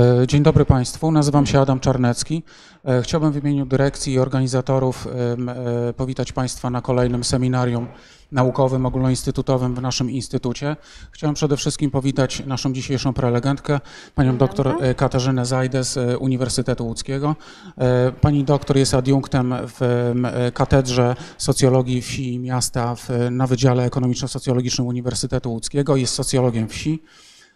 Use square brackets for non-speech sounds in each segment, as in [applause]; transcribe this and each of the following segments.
E, dzień dobry Państwu, nazywam się Adam Czarnecki. E, chciałbym w imieniu dyrekcji i organizatorów e, powitać Państwa na kolejnym seminarium naukowym, ogólnoinstytutowym w naszym instytucie. Chciałem przede wszystkim powitać naszą dzisiejszą prelegentkę, panią doktor Katarzynę Zajdę z Uniwersytetu Łódzkiego. Pani doktor jest adiunktem w Katedrze Socjologii Wsi i Miasta na Wydziale Ekonomiczno-Socjologicznym Uniwersytetu Łódzkiego. Jest socjologiem wsi.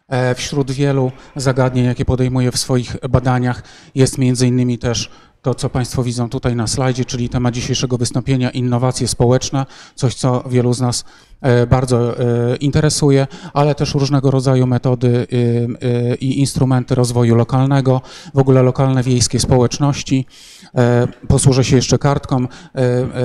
E, wśród wielu zagadnień, jakie podejmuje w swoich badaniach, jest między innymi też to, co Państwo widzą tutaj na slajdzie, czyli temat dzisiejszego wystąpienia innowacje społeczne, coś, co wielu z nas e, bardzo e, interesuje, ale też różnego rodzaju metody i instrumenty rozwoju lokalnego, w ogóle lokalne wiejskie społeczności. Posłużę się jeszcze kartką.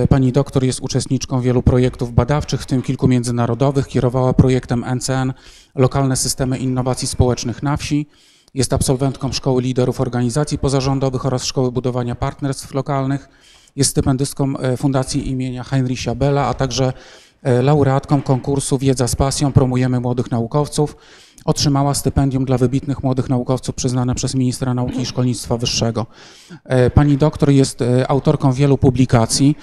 Pani doktor jest uczestniczką wielu projektów badawczych, w tym kilku międzynarodowych. Kierowała projektem NCN Lokalne Systemy Innowacji Społecznych na Wsi. Jest absolwentką Szkoły Liderów Organizacji Pozarządowych oraz Szkoły Budowania Partnerstw Lokalnych. Jest stypendystką e, Fundacji imienia Heinricha Bella, a także e, laureatką konkursu Wiedza z pasją Promujemy Młodych Naukowców. Otrzymała stypendium dla wybitnych młodych naukowców przyznane przez ministra nauki i szkolnictwa wyższego. E, pani doktor jest autorką wielu publikacji.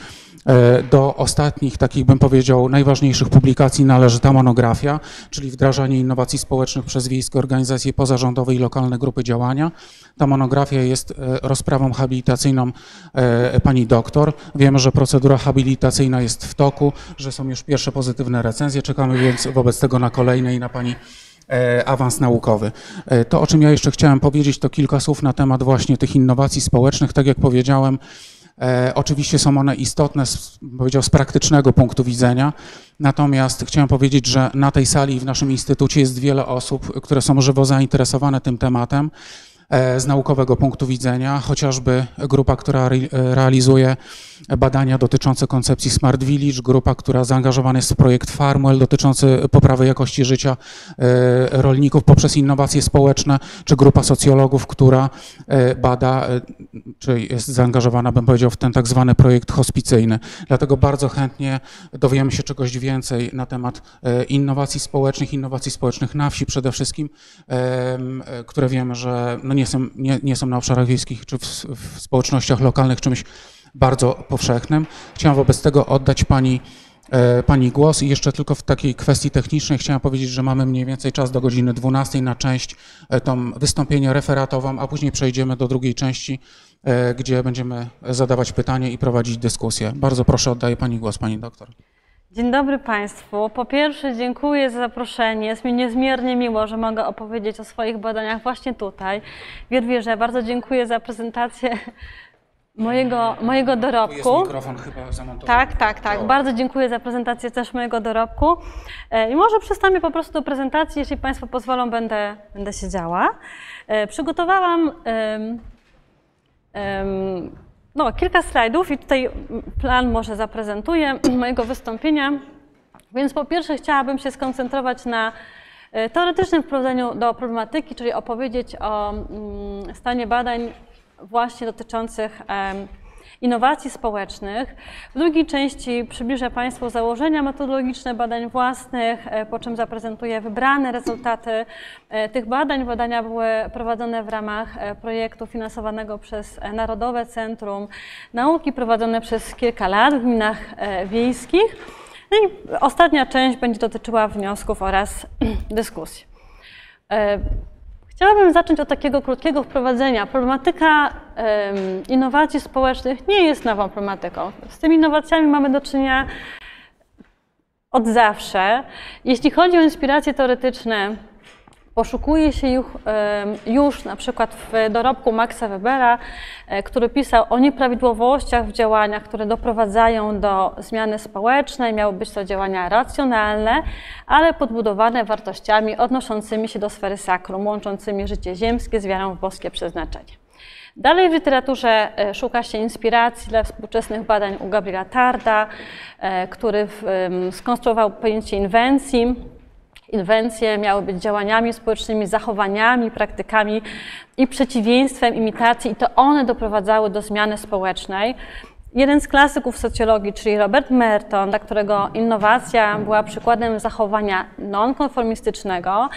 E, do ostatnich, takich bym powiedział, najważniejszych publikacji należy ta monografia, czyli wdrażanie innowacji społecznych przez wiejskie organizacje pozarządowe i lokalne grupy działania. Ta monografia jest e, rozprawą habilitacyjną e, pani doktor. Wiemy, że procedura habilitacyjna jest w toku, że są już pierwsze pozytywne recenzje. Czekamy więc wobec tego na kolejne i na pani awans naukowy. To, o czym ja jeszcze chciałem powiedzieć, to kilka słów na temat właśnie tych innowacji społecznych. Tak jak powiedziałem, E, oczywiście są one istotne, z, powiedział, z praktycznego punktu widzenia, natomiast chciałem powiedzieć, że na tej sali w naszym instytucie jest wiele osób, które są żywo zainteresowane tym tematem. E, z naukowego punktu widzenia, chociażby grupa, która realizuje badania dotyczące koncepcji Smart Village, grupa, która zaangażowana jest w projekt Farmwell dotyczący poprawy jakości życia e, rolników poprzez innowacje społeczne, czy grupa socjologów, która e, bada, czy jest zaangażowana, bym powiedział, w ten tak zwany projekt hospicyjny. Dlatego bardzo chętnie dowiemy się czegoś więcej na temat innowacji społecznych, innowacji społecznych na wsi przede wszystkim, które wiemy, że no nie, są, nie, nie są na obszarach wiejskich czy w, w społecznościach lokalnych czymś bardzo powszechnym. Chciałem wobec tego oddać Pani e, Pani głos i jeszcze tylko w takiej kwestii technicznej chciałem powiedzieć, że mamy mniej więcej czas do godziny 12 na część e, tą wystąpienie referatową, a później przejdziemy do drugiej części, e, gdzie będziemy zadawać pytania i prowadzić dyskusję. Bardzo proszę, oddaję Pani głos, Pani doktor. Dzień dobry Państwu. Po pierwsze dziękuję za zaproszenie. Jest mi niezmiernie miło, że mogę opowiedzieć o swoich badaniach właśnie tutaj, w. Bardzo dziękuję za prezentację mojego, mojego dorobku. Jest mikrofon chyba zamontowany. Tak, tak, tak. Bardzo dziękuję za prezentację też mojego dorobku. E, I może przystąpię po prostu do prezentacji, jeśli Państwo pozwolą, będę, będę siedziała. E, przygotowałam um, um, no, kilka slajdów i tutaj plan może zaprezentuję [clears throat] mojego wystąpienia. Więc po pierwsze chciałabym się skoncentrować na e, teoretycznym wprowadzeniu do problematyki, czyli opowiedzieć o mm, stanie badań właśnie dotyczących innowacji społecznych. W drugiej części przybliżę Państwu założenia metodologiczne badań własnych, e, po czym zaprezentuję wybrane rezultaty e, tych badań. Badania były prowadzone w ramach e, projektu finansowanego przez Narodowe Centrum Nauki, prowadzone przez kilka lat w gminach wiejskich. No i ostatnia część będzie dotyczyła wniosków oraz [clears throat] dyskusji. Chciałabym zacząć od takiego krótkiego wprowadzenia. Problematyka innowacji społecznych nie jest nową problematyką. Z tymi innowacjami mamy do czynienia od zawsze. Jeśli chodzi o inspiracje teoretyczne, Poszukuje się już, już na przykład w dorobku Maxa Webera, e, który pisał o nieprawidłowościach w działaniach, które doprowadzają do zmiany społecznej. Miały być to działania racjonalne, ale podbudowane wartościami odnoszącymi się do sfery sakrum, łączącymi życie ziemskie z wiarą w boskie przeznaczenie. Dalej w literaturze e, szuka się inspiracji dla współczesnych badań u Gabriela Tarda, e, który skonstruował pojęcie inwencji, Inwencje miały być działaniami społecznymi, zachowaniami, praktykami i przeciwieństwem imitacji, i to one doprowadzały do zmiany społecznej. jeden z klasyków socjologii, czyli Robert Merton, dla którego innowacja była przykładem zachowania nonkonformistycznego,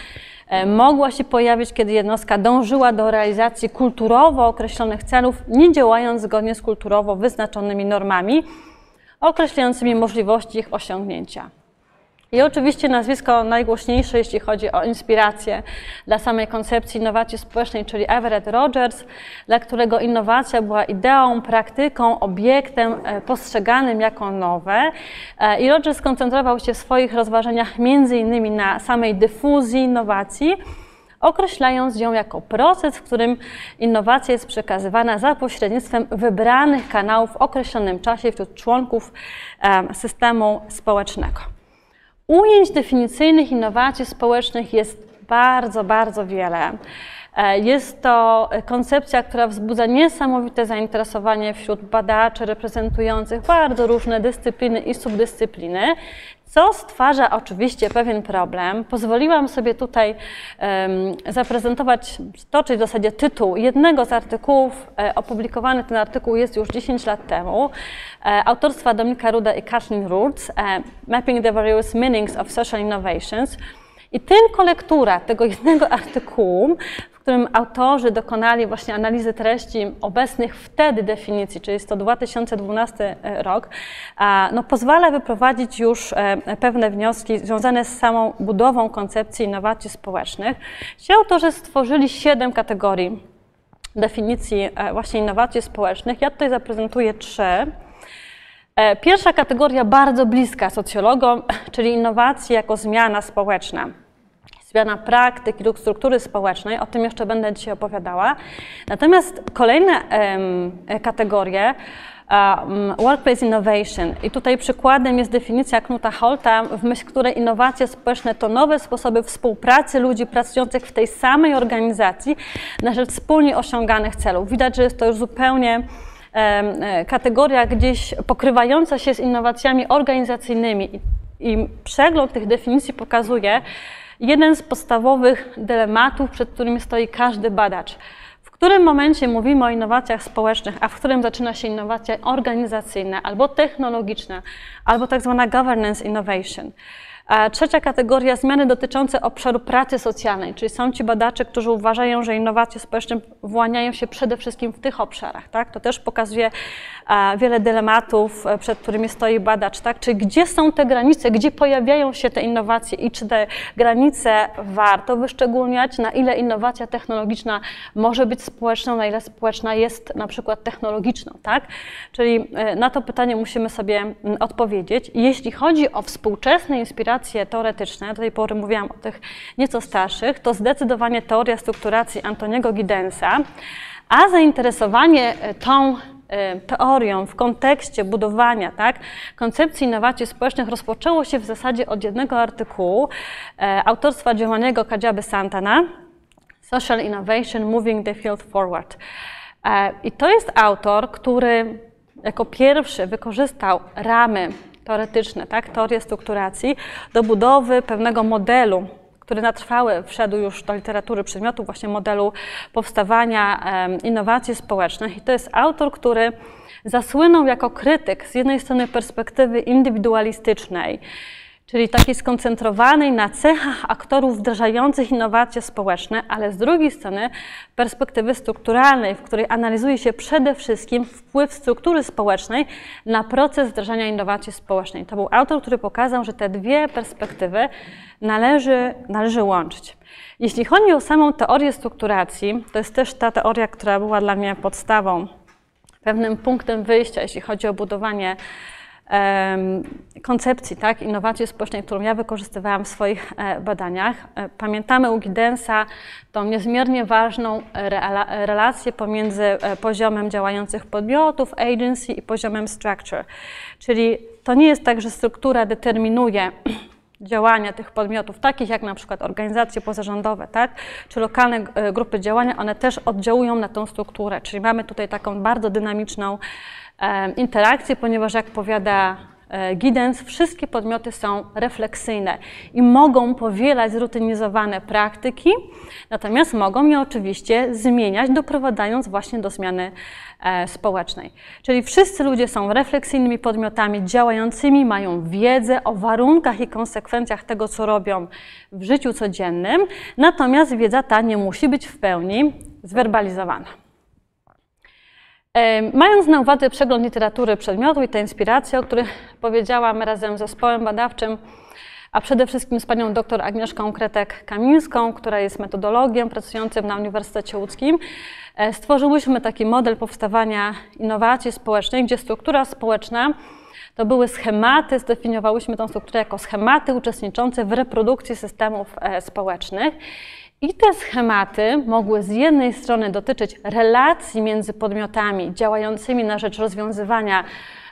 e, mogła się pojawić, kiedy jednostka dążyła do realizacji kulturowo określonych celów, nie działając zgodnie z kulturowo wyznaczonymi normami określającymi możliwości ich osiągnięcia. I oczywiście nazwisko najgłośniejsze, jeśli chodzi o inspirację dla samej koncepcji innowacji społecznej, czyli Everett Rogers, dla którego innowacja była ideą, praktyką, obiektem e, postrzeganym jako nowe. E, I Rogers skoncentrował się w swoich rozważaniach między innymi na samej dyfuzji innowacji, określając ją jako proces, w którym innowacja jest przekazywana za pośrednictwem wybranych kanałów w określonym czasie wśród członków e, systemu społecznego. Ujęć definicyjnych innowacji społecznych jest bardzo, bardzo wiele. E, jest to koncepcja, która wzbudza niesamowite zainteresowanie wśród badaczy reprezentujących bardzo różne dyscypliny i subdyscypliny, co stwarza oczywiście pewien problem. Pozwoliłam sobie tutaj um, zaprezentować, stoczyć w zasadzie tytuł jednego z artykułów. E, opublikowany ten artykuł jest już 10 lat temu. E, autorstwa Dominika Ruda i Kathleen Roots, Mapping the Various Meanings of Social Innovations. I tylko lektura tego [laughs] jednego artykułu, którym autorzy dokonali właśnie analizy treści obecnych wtedy definicji, czyli jest to 2012 e, rok, no, pozwala wyprowadzić już e, pewne wnioski związane z samą budową koncepcji innowacji społecznych. Ci autorzy stworzyli siedem kategorii definicji e, właśnie innowacji społecznych. Ja tutaj zaprezentuję trzy. Pierwsza kategoria bardzo bliska socjologom, [laughs] czyli innowacje jako zmiana społeczna zmiana praktyk lub struktury społecznej, o tym jeszcze będę dzisiaj opowiadała. Natomiast kolejne um, kategorie um, Workplace Innovation. I tutaj przykładem jest definicja Knuta Holta, w myśl której innowacje społeczne to nowe sposoby współpracy ludzi pracujących w tej samej organizacji na rzecz wspólnie osiąganych celów. Widać, że jest to już zupełnie e, kategoria gdzieś pokrywająca się z innowacjami organizacyjnymi. I, I przegląd tych definicji pokazuje, jeden z podstawowych dylematów, przed którymi stoi każdy badacz. W którym momencie mówimy o innowacjach społecznych, a w którym zaczyna się innowacja organizacyjna, albo technologiczna, albo tak zwana governance innovation. Trzecia kategoria zmiany dotyczące obszaru pracy socjalnej, czyli są ci badacze, którzy uważają, że innowacje społeczne właniają się przede wszystkim w tych obszarach. Tak? To też pokazuje wiele dylematów, e, przed którymi stoi badacz, tak? Czy gdzie są te granice, gdzie pojawiają się te innowacje i czy te granice warto wyszczególniać, na ile innowacja technologiczna może być społeczną, na ile społeczna jest na przykład technologiczną, tak? Czyli e, na to pytanie musimy sobie odpowiedzieć. Jeśli chodzi o współczesne inspiracje teoretyczne, do tej pory mówiłam o tych nieco starszych, to zdecydowanie teoria strukturacji Antoniego Gidensa, a zainteresowanie e, tą teorią w kontekście budowania tak, koncepcji innowacji społecznych rozpoczęło się w zasadzie od jednego artykułu e, autorstwa Giovanniego Kadziaby Santana Social Innovation Moving the Field Forward. E, I to jest autor, który jako pierwszy wykorzystał ramy teoretyczne, tak, teorię strukturacji do budowy pewnego modelu który na trwałe wszedł już do literatury przedmiotu, właśnie modelu powstawania innowacji społecznych. I to jest autor, który zasłynął jako krytyk z jednej strony perspektywy indywidualistycznej, czyli takiej skoncentrowanej na cechach aktorów wdrażających innowacje społeczne, ale z drugiej strony perspektywy strukturalnej, w której analizuje się przede wszystkim wpływ struktury społecznej na proces wdrażania innowacji społecznej. To był autor, który pokazał, że te dwie perspektywy należy, należy łączyć. Jeśli chodzi o samą teorię strukturacji, to jest też ta teoria, która była dla mnie podstawą, pewnym punktem wyjścia, jeśli chodzi o budowanie koncepcji tak, innowacji społecznej, którą ja wykorzystywałam w swoich e, badaniach. E, pamiętamy u Gidensa tą niezmiernie ważną relację pomiędzy e, poziomem działających podmiotów, agency i poziomem structure. Czyli to nie jest tak, że struktura determinuje [clears throat] działania tych podmiotów, takich jak na przykład organizacje pozarządowe, tak, czy lokalne grupy działania, one też oddziałują na tą strukturę. Czyli mamy tutaj taką bardzo dynamiczną interakcję, ponieważ jak powiada e, Giddens, wszystkie podmioty są refleksyjne i mogą powielać zrutynizowane praktyki, natomiast mogą je oczywiście zmieniać, doprowadzając właśnie do zmiany e, społecznej. Czyli wszyscy ludzie są refleksyjnymi podmiotami działającymi, mają wiedzę o warunkach i konsekwencjach tego, co robią w życiu codziennym, natomiast wiedza ta nie musi być w pełni zwerbalizowana. Mając na uwadze przegląd literatury przedmiotu i te inspiracje, o których powiedziałam razem z zespołem badawczym, a przede wszystkim z panią dr Agnieszką Kretek-Kamińską, która jest metodologiem pracującym na Uniwersytecie Łódzkim, e, stworzyłyśmy taki model powstawania innowacji społecznej, gdzie struktura społeczna to były schematy, zdefiniowałyśmy tę strukturę jako schematy uczestniczące w reprodukcji systemów e, społecznych. I te schematy mogły z jednej strony dotyczyć relacji między podmiotami działającymi na rzecz rozwiązywania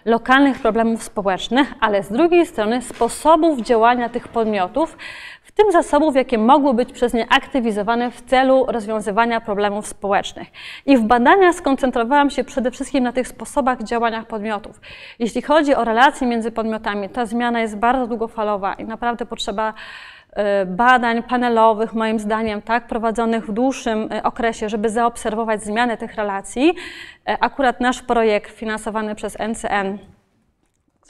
lokalnych problemów społecznych, ale z drugiej strony sposobów działania tych podmiotów, w tym zasobów, jakie mogły być przez nie aktywizowane w celu rozwiązywania problemów społecznych. I w badaniach skoncentrowałam się przede wszystkim na tych sposobach działania podmiotów. Jeśli chodzi o relacje między podmiotami, ta zmiana jest bardzo długofalowa i naprawdę potrzeba badań panelowych, moim zdaniem, tak, prowadzonych w dłuższym e, okresie, żeby zaobserwować zmianę tych relacji. E, akurat nasz projekt finansowany przez NCN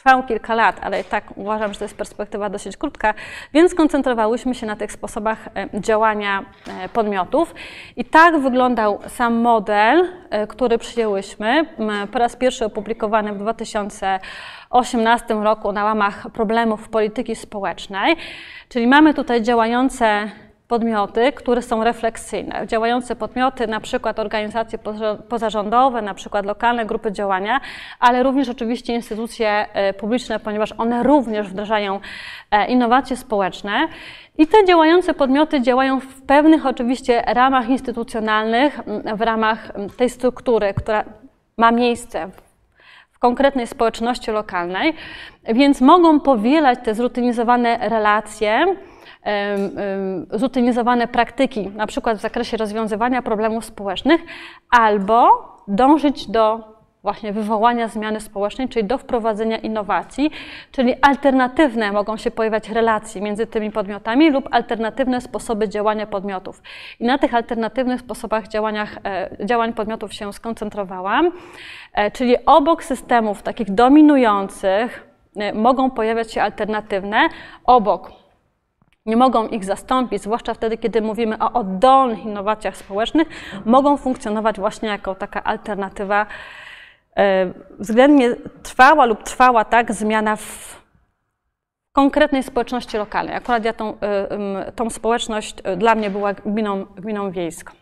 trwał kilka lat, ale tak uważam, że to jest perspektywa dosyć krótka, więc koncentrowałyśmy się na tych sposobach działania podmiotów. I tak wyglądał sam model, który przyjęłyśmy, po raz pierwszy opublikowany w 2018 roku na łamach problemów polityki społecznej. Czyli mamy tutaj działające podmioty, które są refleksyjne. Działające podmioty, na przykład organizacje pozarządowe, na przykład lokalne grupy działania, ale również oczywiście instytucje e, publiczne, ponieważ one również wdrażają e, innowacje społeczne. I te działające podmioty działają w pewnych oczywiście ramach instytucjonalnych, w ramach tej struktury, która ma miejsce w konkretnej społeczności lokalnej, więc mogą powielać te zrutynizowane relacje, zrutynizowane praktyki, na przykład w zakresie rozwiązywania problemów społecznych, albo dążyć do właśnie wywołania zmiany społecznej, czyli do wprowadzenia innowacji, czyli alternatywne mogą się pojawiać relacje między tymi podmiotami lub alternatywne sposoby działania podmiotów. I na tych alternatywnych sposobach działaniach, e, działań podmiotów się skoncentrowałam, e, czyli obok systemów takich dominujących e, mogą pojawiać się alternatywne, obok nie mogą ich zastąpić, zwłaszcza wtedy, kiedy mówimy o oddolnych innowacjach społecznych, mogą funkcjonować właśnie jako taka alternatywa E, względnie trwała lub trwała tak zmiana w konkretnej społeczności lokalnej. Akurat ja tą, e, tą społeczność e, dla mnie była gminą, gminą wiejską.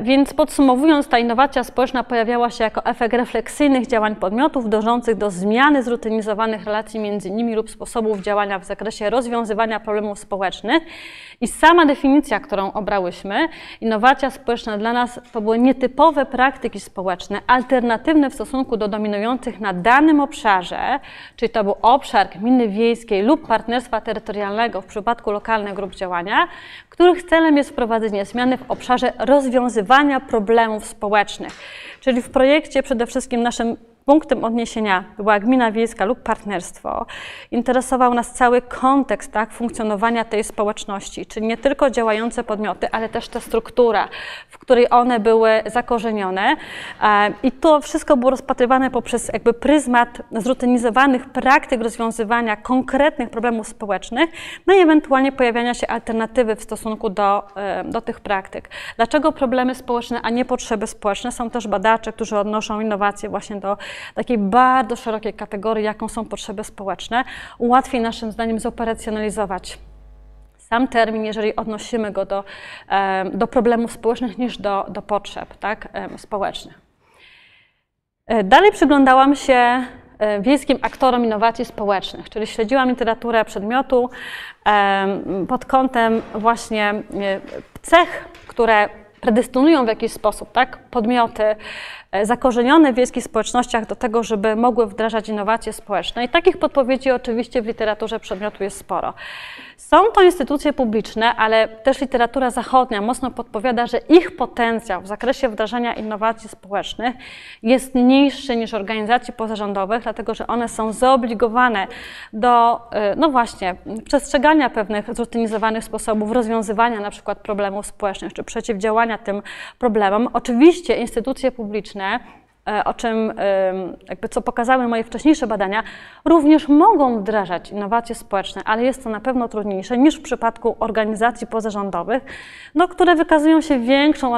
Więc podsumowując, ta innowacja społeczna pojawiała się jako efekt refleksyjnych działań podmiotów dążących do zmiany zrutynizowanych relacji między nimi lub sposobów działania w zakresie rozwiązywania problemów społecznych. I sama definicja, którą obrałyśmy, innowacja społeczna dla nas to były nietypowe praktyki społeczne, alternatywne w stosunku do dominujących na danym obszarze, czyli to był obszar gminy wiejskiej lub partnerstwa terytorialnego w przypadku lokalnych grup działania, których celem jest wprowadzenie zmiany w obszarze rozwiązywania problemów społecznych. Czyli w projekcie przede wszystkim naszym punktem odniesienia była gmina wiejska lub partnerstwo, interesował nas cały kontekst tak, funkcjonowania tej społeczności, czyli nie tylko działające podmioty, ale też ta struktura, w której one były zakorzenione. E, I to wszystko było rozpatrywane poprzez jakby pryzmat zrutynizowanych praktyk rozwiązywania konkretnych problemów społecznych, no i ewentualnie pojawiania się alternatywy w stosunku do, e, do tych praktyk. Dlaczego problemy społeczne, a nie potrzeby społeczne? Są też badacze, którzy odnoszą innowacje właśnie do takiej bardzo szerokiej kategorii, jaką są potrzeby społeczne, łatwiej naszym zdaniem zoperacjonalizować sam termin, jeżeli odnosimy go do, do problemów społecznych niż do, do potrzeb tak, społecznych. E, dalej przyglądałam się e, wiejskim aktorom innowacji społecznych, czyli śledziłam literaturę przedmiotu pod kątem właśnie e, cech, które predestynują w jakiś sposób tak, podmioty zakorzenione w wiejskich społecznościach do tego, żeby mogły wdrażać innowacje społeczne. I takich podpowiedzi oczywiście w literaturze przedmiotu jest sporo. Są to instytucje publiczne, ale też literatura zachodnia mocno podpowiada, że ich potencjał w zakresie wdrażania innowacji społecznych jest niższy niż organizacji pozarządowych, dlatego że one są zobligowane do, e, no właśnie, przestrzegania pewnych zutylizowanych sposobów rozwiązywania na przykład problemów społecznych czy przeciwdziałania tym problemom. Oczywiście instytucje publiczne E, o czym, jakby co pokazały moje wcześniejsze badania, również mogą wdrażać innowacje społeczne, ale jest to na pewno trudniejsze niż w przypadku organizacji pozarządowych, no, które wykazują się większą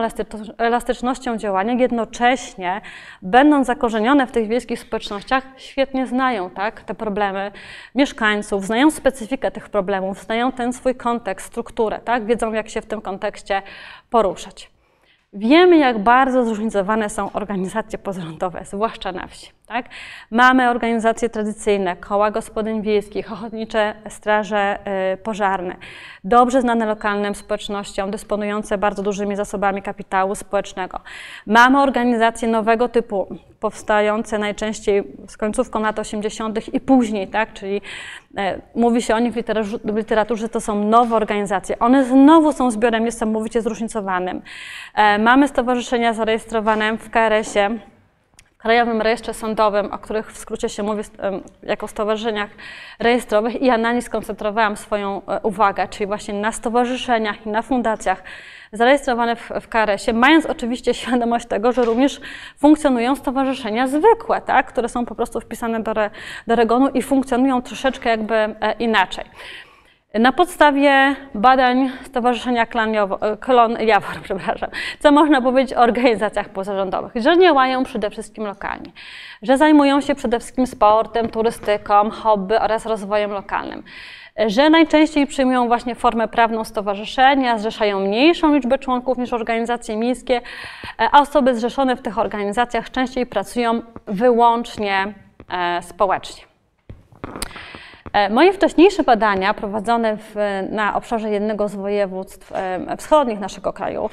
elastycznością działania, jednocześnie będąc zakorzenione w tych wiejskich społecznościach, świetnie znają tak, te problemy mieszkańców, znają specyfikę tych problemów, znają ten swój kontekst, strukturę, tak, wiedzą jak się w tym kontekście poruszać. Wiemy, jak bardzo zróżnicowane są organizacje pozarządowe, zwłaszcza na wsi. Tak? Mamy organizacje tradycyjne, koła gospodyń wiejskich, ochotnicze straże y, pożarne, dobrze znane lokalnym społecznościom, dysponujące bardzo dużymi zasobami kapitału społecznego. Mamy organizacje nowego typu, powstające najczęściej z końcówką lat 80. i później, tak? czyli e, mówi się o nich w literaturze, w literaturze, to są nowe organizacje. One znowu są zbiorem niesamowicie zróżnicowanym. E, mamy stowarzyszenia zarejestrowane w KRS-ie, Krajowym Rejestrze Sądowym, o których w skrócie się mówi jako stowarzyszeniach rejestrowych i ja na nie skoncentrowałam swoją e, uwagę, czyli właśnie na stowarzyszeniach i na fundacjach zarejestrowane w, w KRS-ie, mając oczywiście [laughs] świadomość tego, że również funkcjonują stowarzyszenia zwykłe, tak, które są po prostu wpisane do, re, do regonu i funkcjonują troszeczkę jakby e, inaczej. Na podstawie badań Stowarzyszenia Klan Klon Jawor, [laughs] przepraszam, co można powiedzieć o organizacjach pozarządowych, że działają przede wszystkim lokalnie, że zajmują się przede wszystkim sportem, turystyką, hobby oraz rozwojem lokalnym, że najczęściej przyjmują właśnie formę prawną stowarzyszenia, zrzeszają mniejszą liczbę członków niż organizacje miejskie, a osoby zrzeszone w tych organizacjach częściej pracują wyłącznie e, społecznie. E, moje wcześniejsze badania prowadzone w, na obszarze jednego z województw e, wschodnich naszego kraju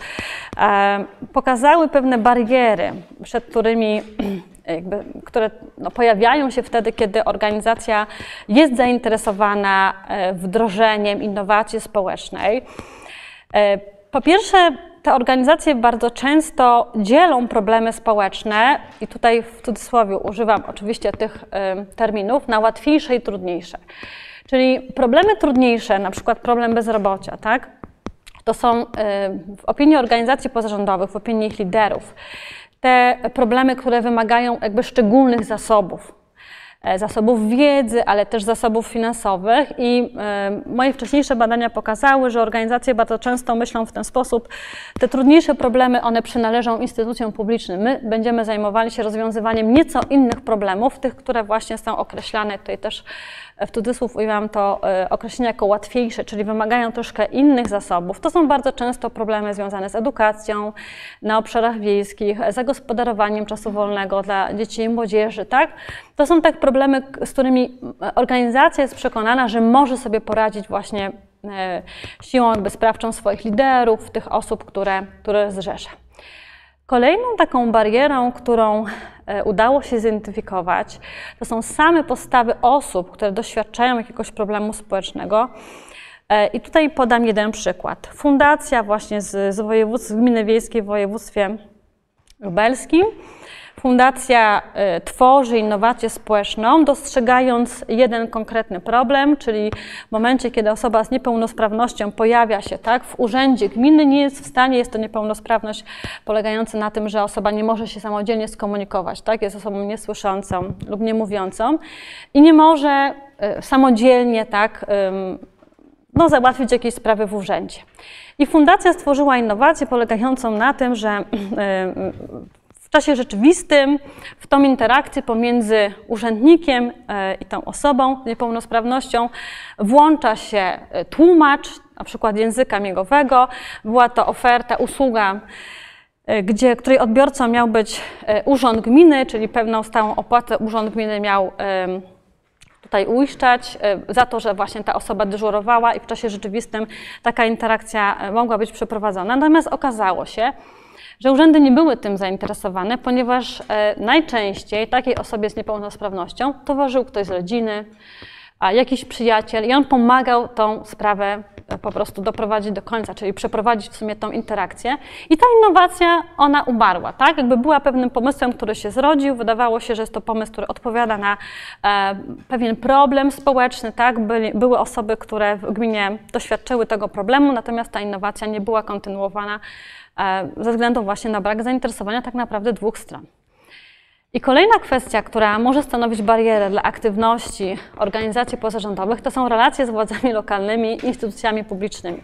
e, pokazały pewne bariery, przed którymi [clears throat] jakby, które no, pojawiają się wtedy, kiedy organizacja jest zainteresowana wdrożeniem innowacji społecznej. Po pierwsze, te organizacje bardzo często dzielą problemy społeczne, i tutaj w cudzysłowie używam oczywiście tych terminów, na łatwiejsze i trudniejsze. Czyli problemy trudniejsze, na przykład problem bezrobocia, tak? To są w opinii organizacji pozarządowych, w opinii ich liderów, te problemy, które wymagają jakby szczególnych zasobów, zasobów wiedzy, ale też zasobów finansowych. I e, moje wcześniejsze badania pokazały, że organizacje bardzo często myślą w ten sposób, te trudniejsze problemy, one przynależą instytucjom publicznym. My będziemy zajmowali się rozwiązywaniem nieco innych problemów, tych, które właśnie są określane tutaj też w cudzysłów ujęłam to e, określenie jako łatwiejsze, czyli wymagają troszkę innych zasobów. To są bardzo często problemy związane z edukacją na obszarach wiejskich, zagospodarowaniem czasu wolnego dla dzieci i młodzieży. Tak? To są tak problemy, z którymi organizacja jest przekonana, że może sobie poradzić właśnie e, siłą jakby sprawczą swoich liderów, tych osób, które, które zrzesza. Kolejną taką barierą, którą e, udało się zidentyfikować, to są same postawy osób, które doświadczają jakiegoś problemu społecznego. E, I tutaj podam jeden przykład. Fundacja właśnie z, z, województw, gminy wiejskiej w województwie lubelskim Fundacja y, tworzy innowację społeczną, dostrzegając jeden konkretny problem, czyli w momencie, kiedy osoba z niepełnosprawnością pojawia się tak, w urzędzie gminy, nie jest w stanie, jest to niepełnosprawność polegająca na tym, że osoba nie może się samodzielnie skomunikować, tak, jest osobą niesłyszącą lub niemówiącą i nie może y, samodzielnie tak, no, załatwić jakiejś sprawy w urzędzie. I fundacja stworzyła innowację polegającą na tym, że [clears throat] w czasie rzeczywistym, w tą interakcję pomiędzy urzędnikiem e, i tą osobą z niepełnosprawnością włącza się e, tłumacz, na przykład języka migowego. Była to oferta, usługa, e, gdzie, której odbiorcą miał być urząd gminy, czyli pewną stałą opłatę urząd gminy miał tutaj uiszczać za to, że właśnie ta osoba dyżurowała i w czasie rzeczywistym taka interakcja mogła być przeprowadzona. Natomiast okazało się, że urzędy nie były tym zainteresowane, ponieważ e, najczęściej takiej osobie z niepełnosprawnością towarzyszył ktoś z rodziny, a jakiś przyjaciel i on pomagał tą sprawę e, po prostu doprowadzić do końca, czyli przeprowadzić w sumie tą interakcję. I ta innowacja, ona umarła, tak? Jakby była pewnym pomysłem, który się zrodził, wydawało się, że jest to pomysł, który odpowiada na e, pewien problem społeczny, tak? Byli, były osoby, które w gminie doświadczyły tego problemu, natomiast ta innowacja nie była kontynuowana ze względu właśnie na brak zainteresowania tak naprawdę dwóch stron. I kolejna kwestia, która może stanowić barierę dla aktywności organizacji pozarządowych, to są relacje z władzami lokalnymi, instytucjami publicznymi.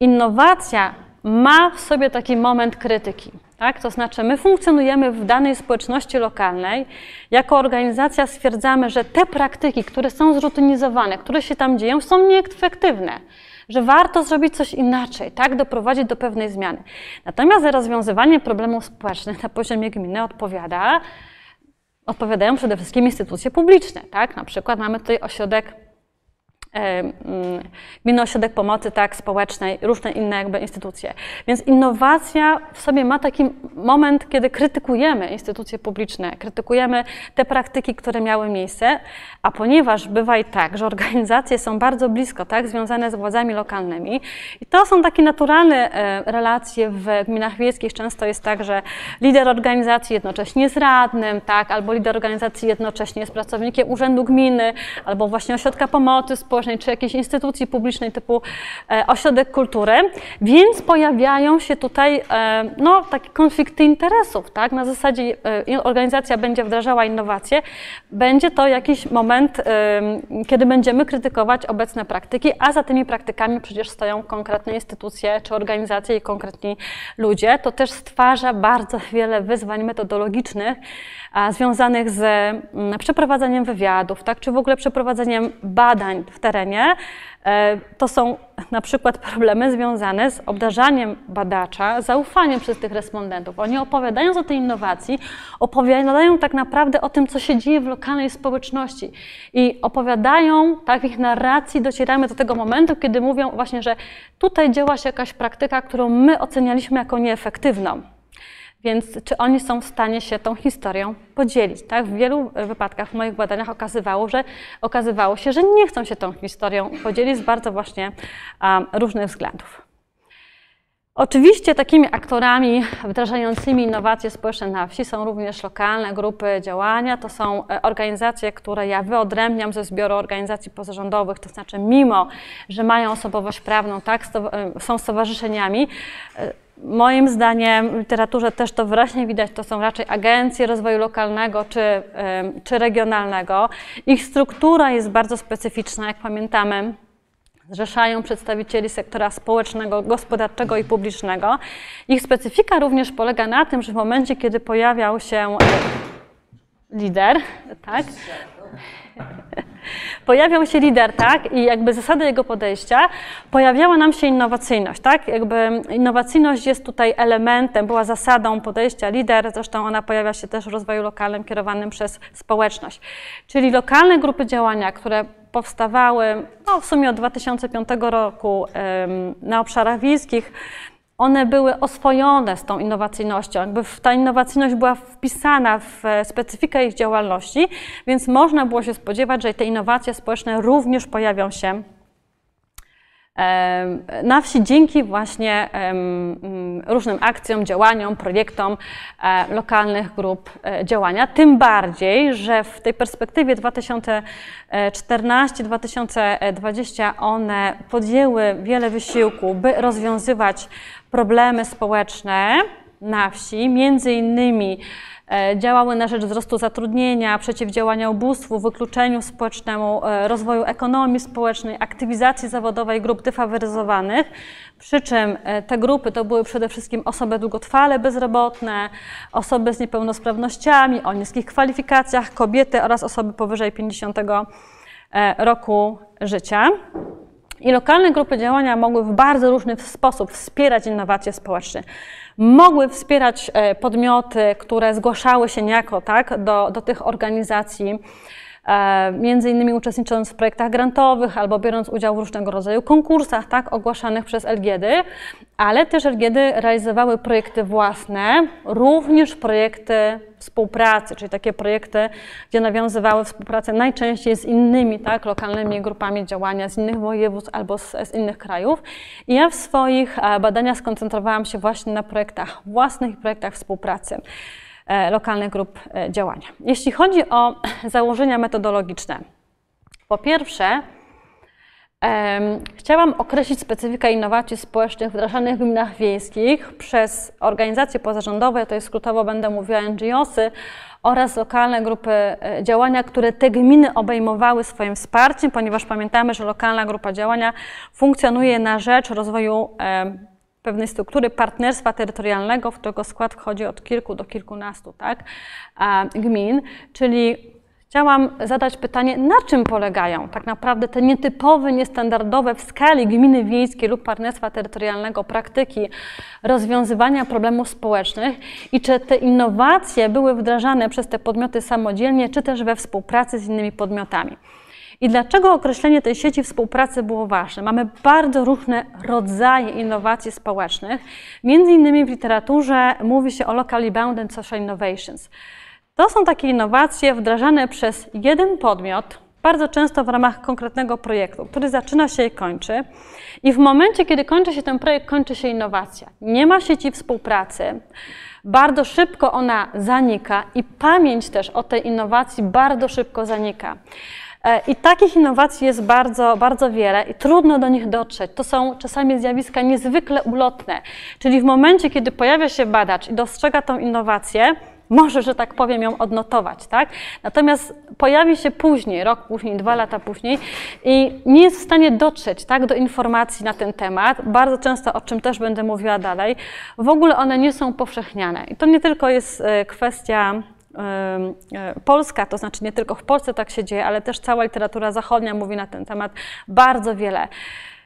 Innowacja ma w sobie taki moment krytyki. Tak? To znaczy, my funkcjonujemy w danej społeczności lokalnej, jako organizacja stwierdzamy, że te praktyki, które są zrutynizowane, które się tam dzieją, są nieefektywne że warto zrobić coś inaczej, tak, doprowadzić do pewnej zmiany. Natomiast za rozwiązywanie problemów społecznych na poziomie gminy odpowiada, odpowiadają przede wszystkim instytucje publiczne, tak, na przykład mamy tutaj ośrodek Gminny Ośrodek Pomocy tak, Społecznej, różne inne jakby instytucje. Więc innowacja w sobie ma taki moment, kiedy krytykujemy instytucje publiczne, krytykujemy te praktyki, które miały miejsce, a ponieważ bywa i tak, że organizacje są bardzo blisko tak, związane z władzami lokalnymi i to są takie naturalne e, relacje w gminach wiejskich. Często jest tak, że lider organizacji jednocześnie jest radnym, tak, albo lider organizacji jednocześnie jest pracownikiem urzędu gminy, albo właśnie ośrodka pomocy społecznej, czy jakiejś instytucji publicznej typu e, ośrodek kultury, więc pojawiają się tutaj e, no, takie konflikty interesów. Tak? Na zasadzie e, organizacja będzie wdrażała innowacje, będzie to jakiś moment, kiedy będziemy krytykować obecne praktyki, a za tymi praktykami przecież stoją konkretne instytucje czy organizacje i konkretni ludzie. To też stwarza bardzo wiele wyzwań metodologicznych, związanych z mm, przeprowadzaniem wywiadów, tak, czy w ogóle przeprowadzeniem badań w terenie. E, to są na przykład problemy związane z obdarzaniem badacza zaufaniem przez tych respondentów. Oni opowiadając o tej innowacji, opowiadają tak naprawdę o tym, co się dzieje w lokalnej społeczności i opowiadają, tak, w ich narracji docieramy do tego momentu, kiedy mówią właśnie, że tutaj działa się jakaś praktyka, którą my ocenialiśmy jako nieefektywną. Więc czy oni są w stanie się tą historią podzielić? Tak? W wielu wypadkach w moich badaniach okazywało, że, okazywało się, że nie chcą się tą historią podzielić z bardzo właśnie um, różnych względów. Oczywiście takimi aktorami wdrażającymi innowacje społeczne na wsi są również lokalne grupy działania. To są e, organizacje, które ja wyodrębniam ze zbioru organizacji pozarządowych, to znaczy mimo, że mają osobowość prawną, tak, e, są stowarzyszeniami, e, Moim zdaniem w literaturze też to wyraźnie widać, to są raczej agencje rozwoju lokalnego czy, czy regionalnego. Ich struktura jest bardzo specyficzna, jak pamiętamy. Zrzeszają przedstawicieli sektora społecznego, gospodarczego i publicznego. Ich specyfika również polega na tym, że w momencie, kiedy pojawiał się lider, tak, [laughs] Pojawiał się lider, tak, i jakby zasady jego podejścia, pojawiała nam się innowacyjność, tak, jakby innowacyjność jest tutaj elementem, była zasadą podejścia lider, zresztą ona pojawia się też w rozwoju lokalnym kierowanym przez społeczność, czyli lokalne grupy działania, które powstawały no, w sumie od 2005 roku na obszarach wiejskich, one były oswojone z tą innowacyjnością, jakby ta innowacyjność była wpisana w specyfikę ich działalności, więc można było się spodziewać, że te innowacje społeczne również pojawią się na wsi dzięki właśnie różnym akcjom, działaniom, projektom e, lokalnych grup e, działania. Tym bardziej, że w tej perspektywie 2014-2020 one podjęły wiele wysiłku, by rozwiązywać problemy społeczne na wsi, między innymi działały na rzecz wzrostu zatrudnienia, przeciwdziałania ubóstwu, wykluczeniu społecznemu, e, rozwoju ekonomii społecznej, aktywizacji zawodowej grup defaworyzowanych, przy czym e, te grupy to były przede wszystkim osoby długotrwale bezrobotne, osoby z niepełnosprawnościami, o niskich kwalifikacjach, kobiety oraz osoby powyżej 50 roku życia. I lokalne grupy działania mogły w bardzo różny sposób wspierać innowacje społeczne. Mogły wspierać e, podmioty, które zgłaszały się niejako tak, do, do tych organizacji między innymi uczestnicząc w projektach grantowych albo biorąc udział w różnego rodzaju konkursach, tak, ogłaszanych przez LGD, ale też LGD realizowały projekty własne, również projekty współpracy, czyli takie projekty, gdzie nawiązywały współpracę najczęściej z innymi tak, lokalnymi grupami działania z innych województw albo z, z innych krajów. I ja w swoich e, badaniach skoncentrowałam się właśnie na projektach własnych i projektach współpracy e, lokalnych grup e, działania. Jeśli chodzi o [laughs] założenia metodologiczne, po pierwsze, Chciałam określić specyfikę innowacji społecznych wdrażanych w gminach wiejskich przez organizacje pozarządowe, to jest skrótowo będę mówiła NGOsy, oraz lokalne grupy e, działania, które te gminy obejmowały swoim wsparciem, ponieważ pamiętamy, że lokalna grupa działania funkcjonuje na rzecz rozwoju pewnej struktury partnerstwa terytorialnego, w którego skład wchodzi od kilku do kilkunastu tak, gmin, czyli Chciałam zadać pytanie, na czym polegają tak naprawdę te nietypowe, niestandardowe w skali gminy wiejskiej lub partnerstwa terytorialnego praktyki rozwiązywania problemów społecznych i czy te innowacje były wdrażane przez te podmioty samodzielnie, czy też we współpracy z innymi podmiotami. I dlaczego określenie tej sieci współpracy było ważne? Mamy bardzo różne rodzaje innowacji społecznych. Między innymi w literaturze mówi się o locally bounded social innovations. To są takie innowacje wdrażane przez jeden podmiot, bardzo często w ramach konkretnego projektu, który zaczyna się i kończy. I w momencie, kiedy kończy się ten projekt, kończy się innowacja. Nie ma sieci współpracy. Bardzo szybko ona zanika i pamięć też o tej innowacji bardzo szybko zanika. E, I takich innowacji jest bardzo, bardzo wiele i trudno do nich dotrzeć. To są czasami zjawiska niezwykle ulotne. Czyli w momencie, kiedy pojawia się badacz i dostrzega tą innowację, może, że tak powiem, ją odnotować, tak? Natomiast pojawi się później, rok później, dwa lata później i nie jest w stanie dotrzeć, tak, do informacji na ten temat, bardzo często, o czym też będę mówiła dalej, w ogóle one nie są powszechniane. I to nie tylko jest e, kwestia polska, to znaczy nie tylko w Polsce tak się dzieje, ale też cała literatura zachodnia mówi na ten temat bardzo wiele.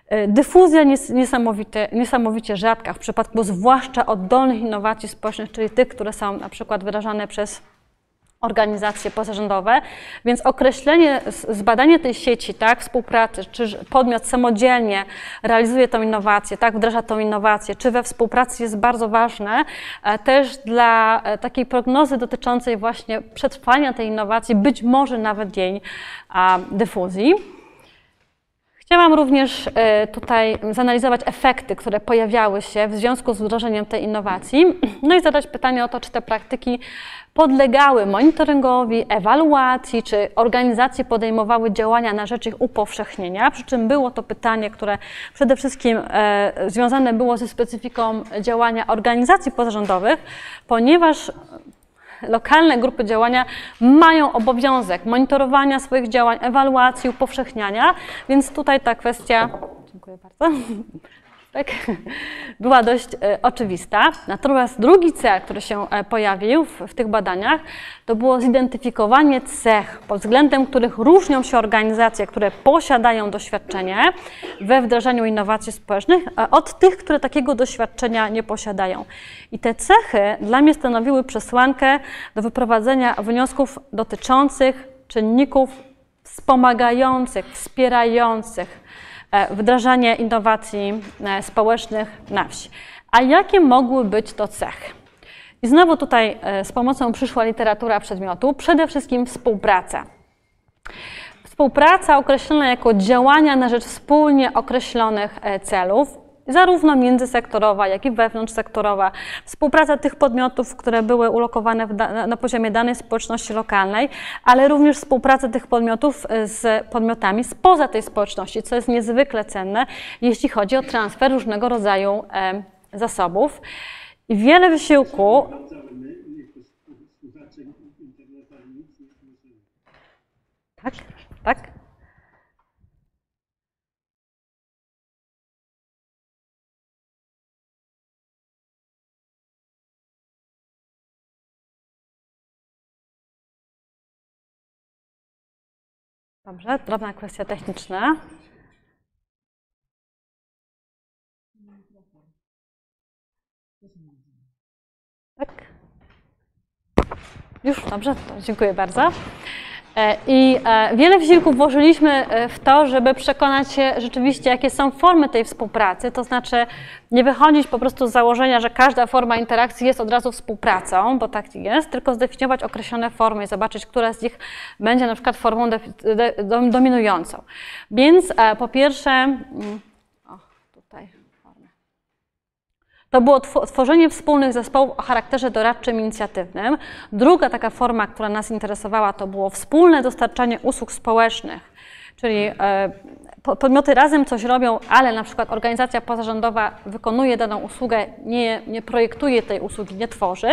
E, Dyfuzja niesamowite, niesamowicie rzadka w przypadku zwłaszcza oddolnych innowacji społecznych, czyli tych, które są na przykład wyrażane przez organizacje pozarządowe, więc określenie, zbadanie tej sieci, tak, współpracy, czy podmiot samodzielnie realizuje tą innowację, tak, wdraża tą innowację, czy we współpracy jest bardzo ważne e, też dla e, takiej prognozy dotyczącej właśnie przetrwania tej innowacji, być może nawet jej dyfuzji. Chciałam również e, tutaj zanalizować efekty, które pojawiały się w związku z wdrożeniem tej innowacji, no i zadać pytanie o to, czy te praktyki podlegały monitoringowi, ewaluacji, czy organizacje podejmowały działania na rzecz ich upowszechnienia, przy czym było to pytanie, które przede wszystkim e, związane było ze specyfiką działania organizacji pozarządowych, ponieważ lokalne grupy działania mają obowiązek monitorowania swoich działań, ewaluacji, upowszechniania, więc tutaj ta kwestia. Dziękuję bardzo. [laughs] Była dość e, oczywista. Natomiast drugi cel, który się e, pojawił w, w, tych badaniach, to było zidentyfikowanie cech, pod względem których różnią się organizacje, które posiadają doświadczenie we wdrażaniu innowacji społecznych, od tych, które takiego doświadczenia nie posiadają. I te cechy dla mnie stanowiły przesłankę do wyprowadzenia wniosków dotyczących czynników wspomagających, wspierających wdrażanie innowacji e, społecznych na wsi. A jakie mogły być to cechy? I znowu tutaj e, z pomocą przyszła literatura przedmiotu, przede wszystkim współpraca. Współpraca określona jako działania na rzecz wspólnie określonych celów, zarówno międzysektorowa, jak i wewnątrzsektorowa. Współpraca tych podmiotów, które były ulokowane na poziomie danej społeczności lokalnej, ale również współpraca tych podmiotów e, z podmiotami spoza tej społeczności, co jest niezwykle cenne, jeśli chodzi o transfer różnego rodzaju zasobów. I wiele wysiłku. Tak, Dobrze, drobna kwestia techniczna. Tak. Już, dobrze, dziękuję bardzo. E, I e, wiele wysiłków włożyliśmy e, w to, żeby przekonać się rzeczywiście, jakie są formy tej współpracy, to znaczy nie wychodzić po prostu z założenia, że każda forma interakcji jest od razu współpracą, bo tak jest, tylko zdefiniować określone formy i zobaczyć, która z nich będzie na przykład formą dominującą. Więc po pierwsze, mm, o, tutaj formy. To było tw- tworzenie wspólnych zespołów o charakterze doradczym, inicjatywnym. Druga taka forma, która nas interesowała, to było wspólne dostarczanie usług społecznych, czyli e, po- podmioty razem coś robią, ale na przykład organizacja pozarządowa wykonuje daną usługę, nie, nie projektuje tej usługi, nie tworzy.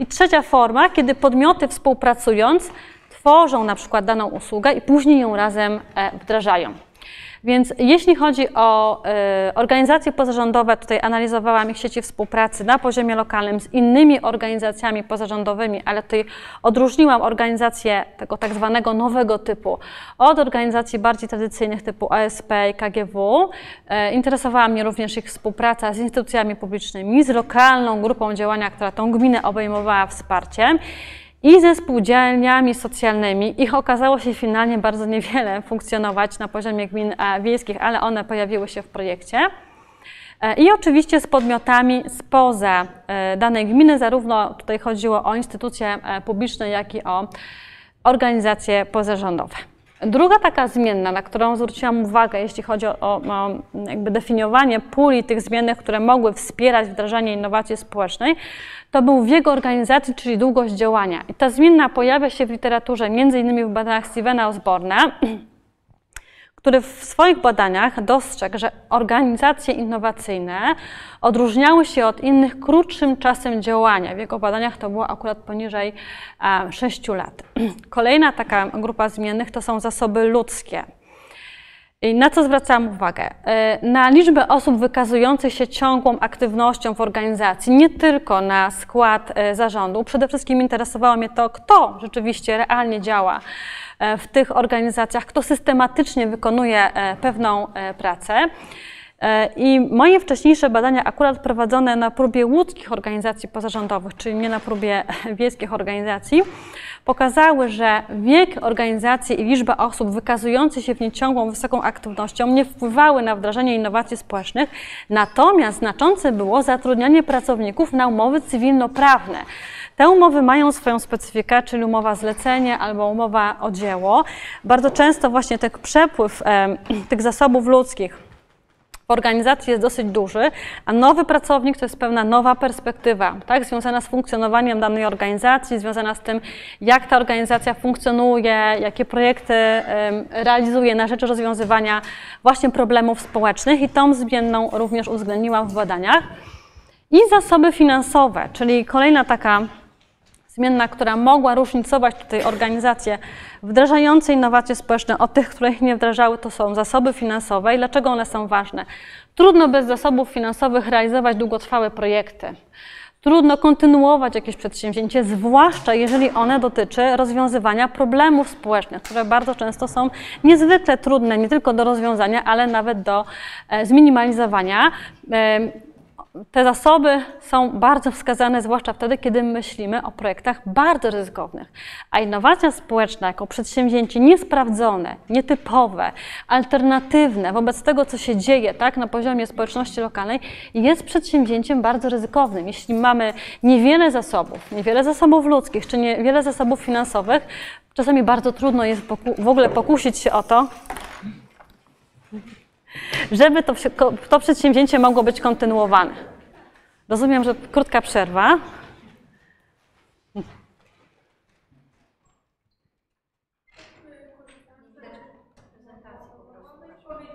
I trzecia forma, kiedy podmioty współpracując tworzą na przykład daną usługę i później ją razem e, wdrażają. Więc jeśli chodzi o e, organizacje pozarządowe, tutaj analizowałam ich sieci współpracy na poziomie lokalnym z innymi organizacjami pozarządowymi, ale tutaj odróżniłam organizacje tego tak zwanego nowego typu od organizacji bardziej tradycyjnych typu ASP i KGW. E, interesowała mnie również ich współpraca z instytucjami publicznymi, z lokalną grupą działania, która tą gminę obejmowała wsparciem i ze spółdzielniami socjalnymi. Ich okazało się finalnie bardzo niewiele [laughs] funkcjonować na poziomie gmin e, wiejskich, ale one pojawiły się w projekcie. E, I oczywiście z podmiotami spoza e, danej gminy, zarówno tutaj chodziło o instytucje publiczne, jak i o organizacje pozarządowe. Druga taka zmienna, na którą zwróciłam uwagę, jeśli chodzi o, o, jakby definiowanie puli tych zmiennych, które mogły wspierać wdrażanie innowacji społecznej, to był wiek organizacji, czyli długość działania. I ta zmienna pojawia się w literaturze, między innymi w badaniach Stevena Osborna, [clears throat] który w swoich badaniach dostrzegł, że organizacje innowacyjne odróżniały się od innych krótszym czasem działania. W jego badaniach to było akurat poniżej 6 lat. [clears throat] Kolejna taka grupa zmiennych to są zasoby ludzkie. Na co zwracałam uwagę? E, Na liczbę osób wykazujących się ciągłą aktywnością w organizacji, nie tylko na skład e, zarządu. Przede wszystkim interesowało mnie to, kto rzeczywiście realnie działa e, w tych organizacjach, kto systematycznie wykonuje pewną pracę. I moje wcześniejsze badania, akurat prowadzone na próbie łódzkich organizacji pozarządowych, czyli nie na próbie [laughs] wiejskich organizacji, pokazały, że wiek organizacji i liczba osób wykazujących się w niej ciągłą wysoką aktywnością nie wpływały na wdrażanie innowacji społecznych, natomiast znaczące było zatrudnianie pracowników na umowy cywilnoprawne. Te umowy mają swoją specyfikę, czyli umowa zlecenie albo umowa o dzieło. Bardzo często właśnie ten przepływ tych zasobów ludzkich w organizacji jest dosyć duży, a nowy pracownik to jest pewna nowa perspektywa, tak, związana z funkcjonowaniem danej organizacji, związana z tym, jak ta organizacja funkcjonuje, jakie projekty realizuje na rzecz rozwiązywania właśnie problemów społecznych i tą zmienną również uwzględniłam w badaniach. I zasoby finansowe, czyli kolejna taka zmienna, która mogła różnicować tutaj organizacje wdrażające innowacje społeczne od tych, które ich nie wdrażały, to są zasoby finansowe. I dlaczego one są ważne? Trudno bez zasobów finansowych realizować długotrwałe projekty. Trudno kontynuować jakieś przedsięwzięcie, zwłaszcza jeżeli one dotyczy rozwiązywania problemów społecznych, które bardzo często są niezwykle trudne nie tylko do rozwiązania, ale nawet do e, zminimalizowania. Em, te zasoby są bardzo wskazane, zwłaszcza wtedy, kiedy myślimy o projektach bardzo ryzykownych. A innowacja społeczna jako przedsięwzięcie niesprawdzone, nietypowe, alternatywne wobec tego, co się dzieje tak, na poziomie społeczności lokalnej, jest przedsięwzięciem bardzo ryzykownym. Jeśli mamy niewiele zasobów, niewiele zasobów ludzkich czy niewiele zasobów finansowych, czasami bardzo trudno jest w ogóle pokusić się o to, żeby to, to przedsięwzięcie mogło być kontynuowane. Rozumiem, że krótka przerwa.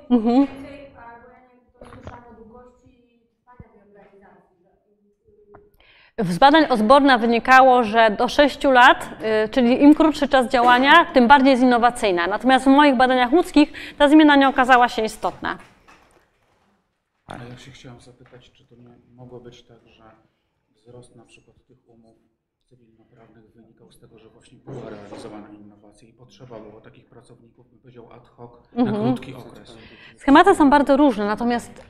Mhm. Z badań Osborna wynikało, że do 6 lat, y, czyli im krótszy czas działania, tym bardziej jest innowacyjna. Natomiast w moich badaniach łódzkich ta zmiana nie okazała się istotna. Ale ja się chciałem zapytać, czy to nie mogło być tak, że wzrost na przykład tych umów cywilnoprawnych wynikał z tego, że właśnie była realizowana innowacja i potrzeba było takich pracowników, bym powiedział ad hoc, na krótki okres. Schematy są bardzo różne, natomiast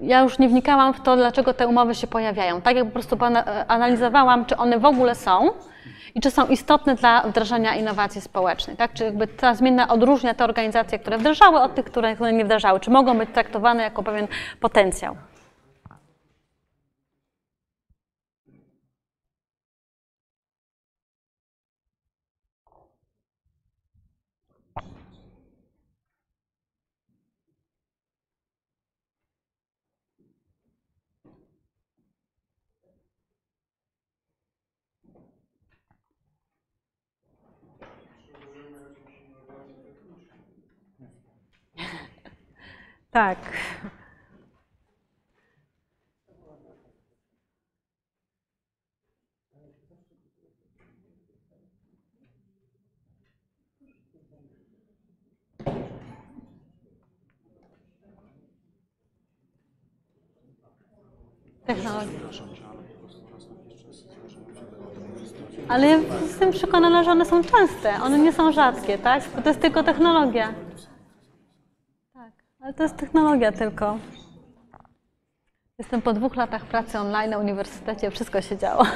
ja już nie wnikałam w to, dlaczego te umowy się pojawiają. Tak jak po prostu pana- analizowałam, czy one w ogóle są i czy są istotne dla wdrażania innowacji społecznej. Tak? Czy jakby ta zmienna odróżnia te organizacje, które wdrażały od tych, które nie wdrażały? Czy mogą być traktowane jako pewien potencjał? Tak. Technologia. Ale jestem przekonana, że one są częste, one nie są rzadkie, tak? Bo to jest tylko technologia. To jest technologia tylko. Jestem po dwóch latach pracy online na uniwersytecie, wszystko się działo. [laughs]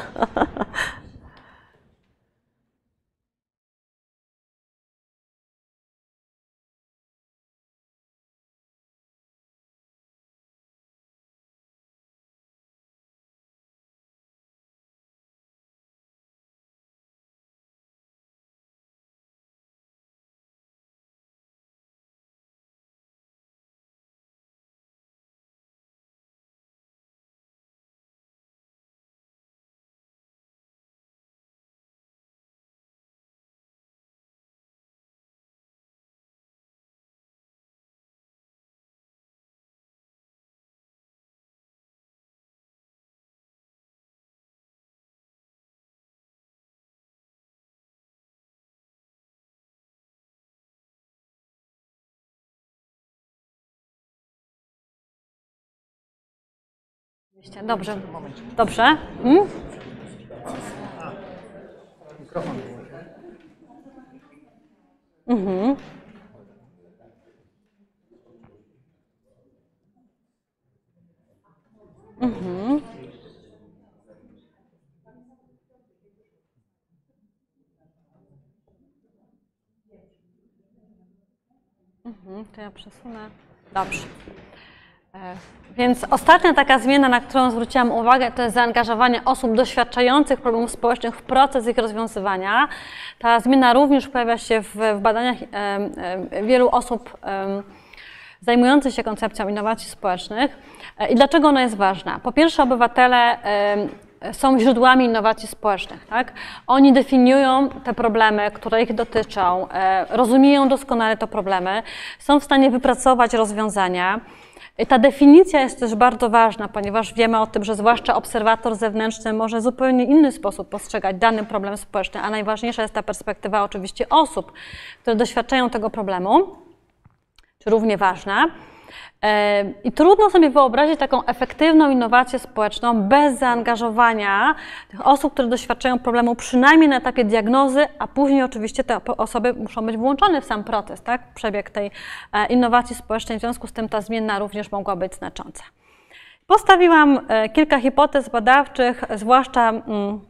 Dobrze. Dobrze. Mm? Mhm. Mhm. Mhm, to ja przesunę. Dobrze. E, Więc ostatnia taka zmiana, na którą zwróciłam uwagę, to jest zaangażowanie osób doświadczających problemów społecznych w proces ich rozwiązywania. Ta zmiana również pojawia się w, w badaniach em, wielu osób em, zajmujących się koncepcją innowacji społecznych. E, I dlaczego ona jest ważna? Po pierwsze, obywatele są źródłami innowacji społecznych. Tak? Oni definiują te problemy, które ich dotyczą, e, rozumieją doskonale te problemy, są w stanie wypracować rozwiązania. I Ta definicja jest też bardzo ważna, ponieważ wiemy o tym, że zwłaszcza obserwator zewnętrzny może w zupełnie inny sposób postrzegać dany problem społeczny, a najważniejsza jest ta perspektywa oczywiście osób, które doświadczają tego problemu, czy równie ważna. I trudno sobie wyobrazić taką efektywną innowację społeczną bez zaangażowania tych osób, które doświadczają problemu przynajmniej na etapie diagnozy, a później oczywiście te osoby muszą być włączone w sam proces, tak? przebieg tej e, innowacji społecznej. W związku z tym ta zmienna również mogła być znacząca. Postawiłam e, kilka hipotez badawczych, zwłaszcza mm,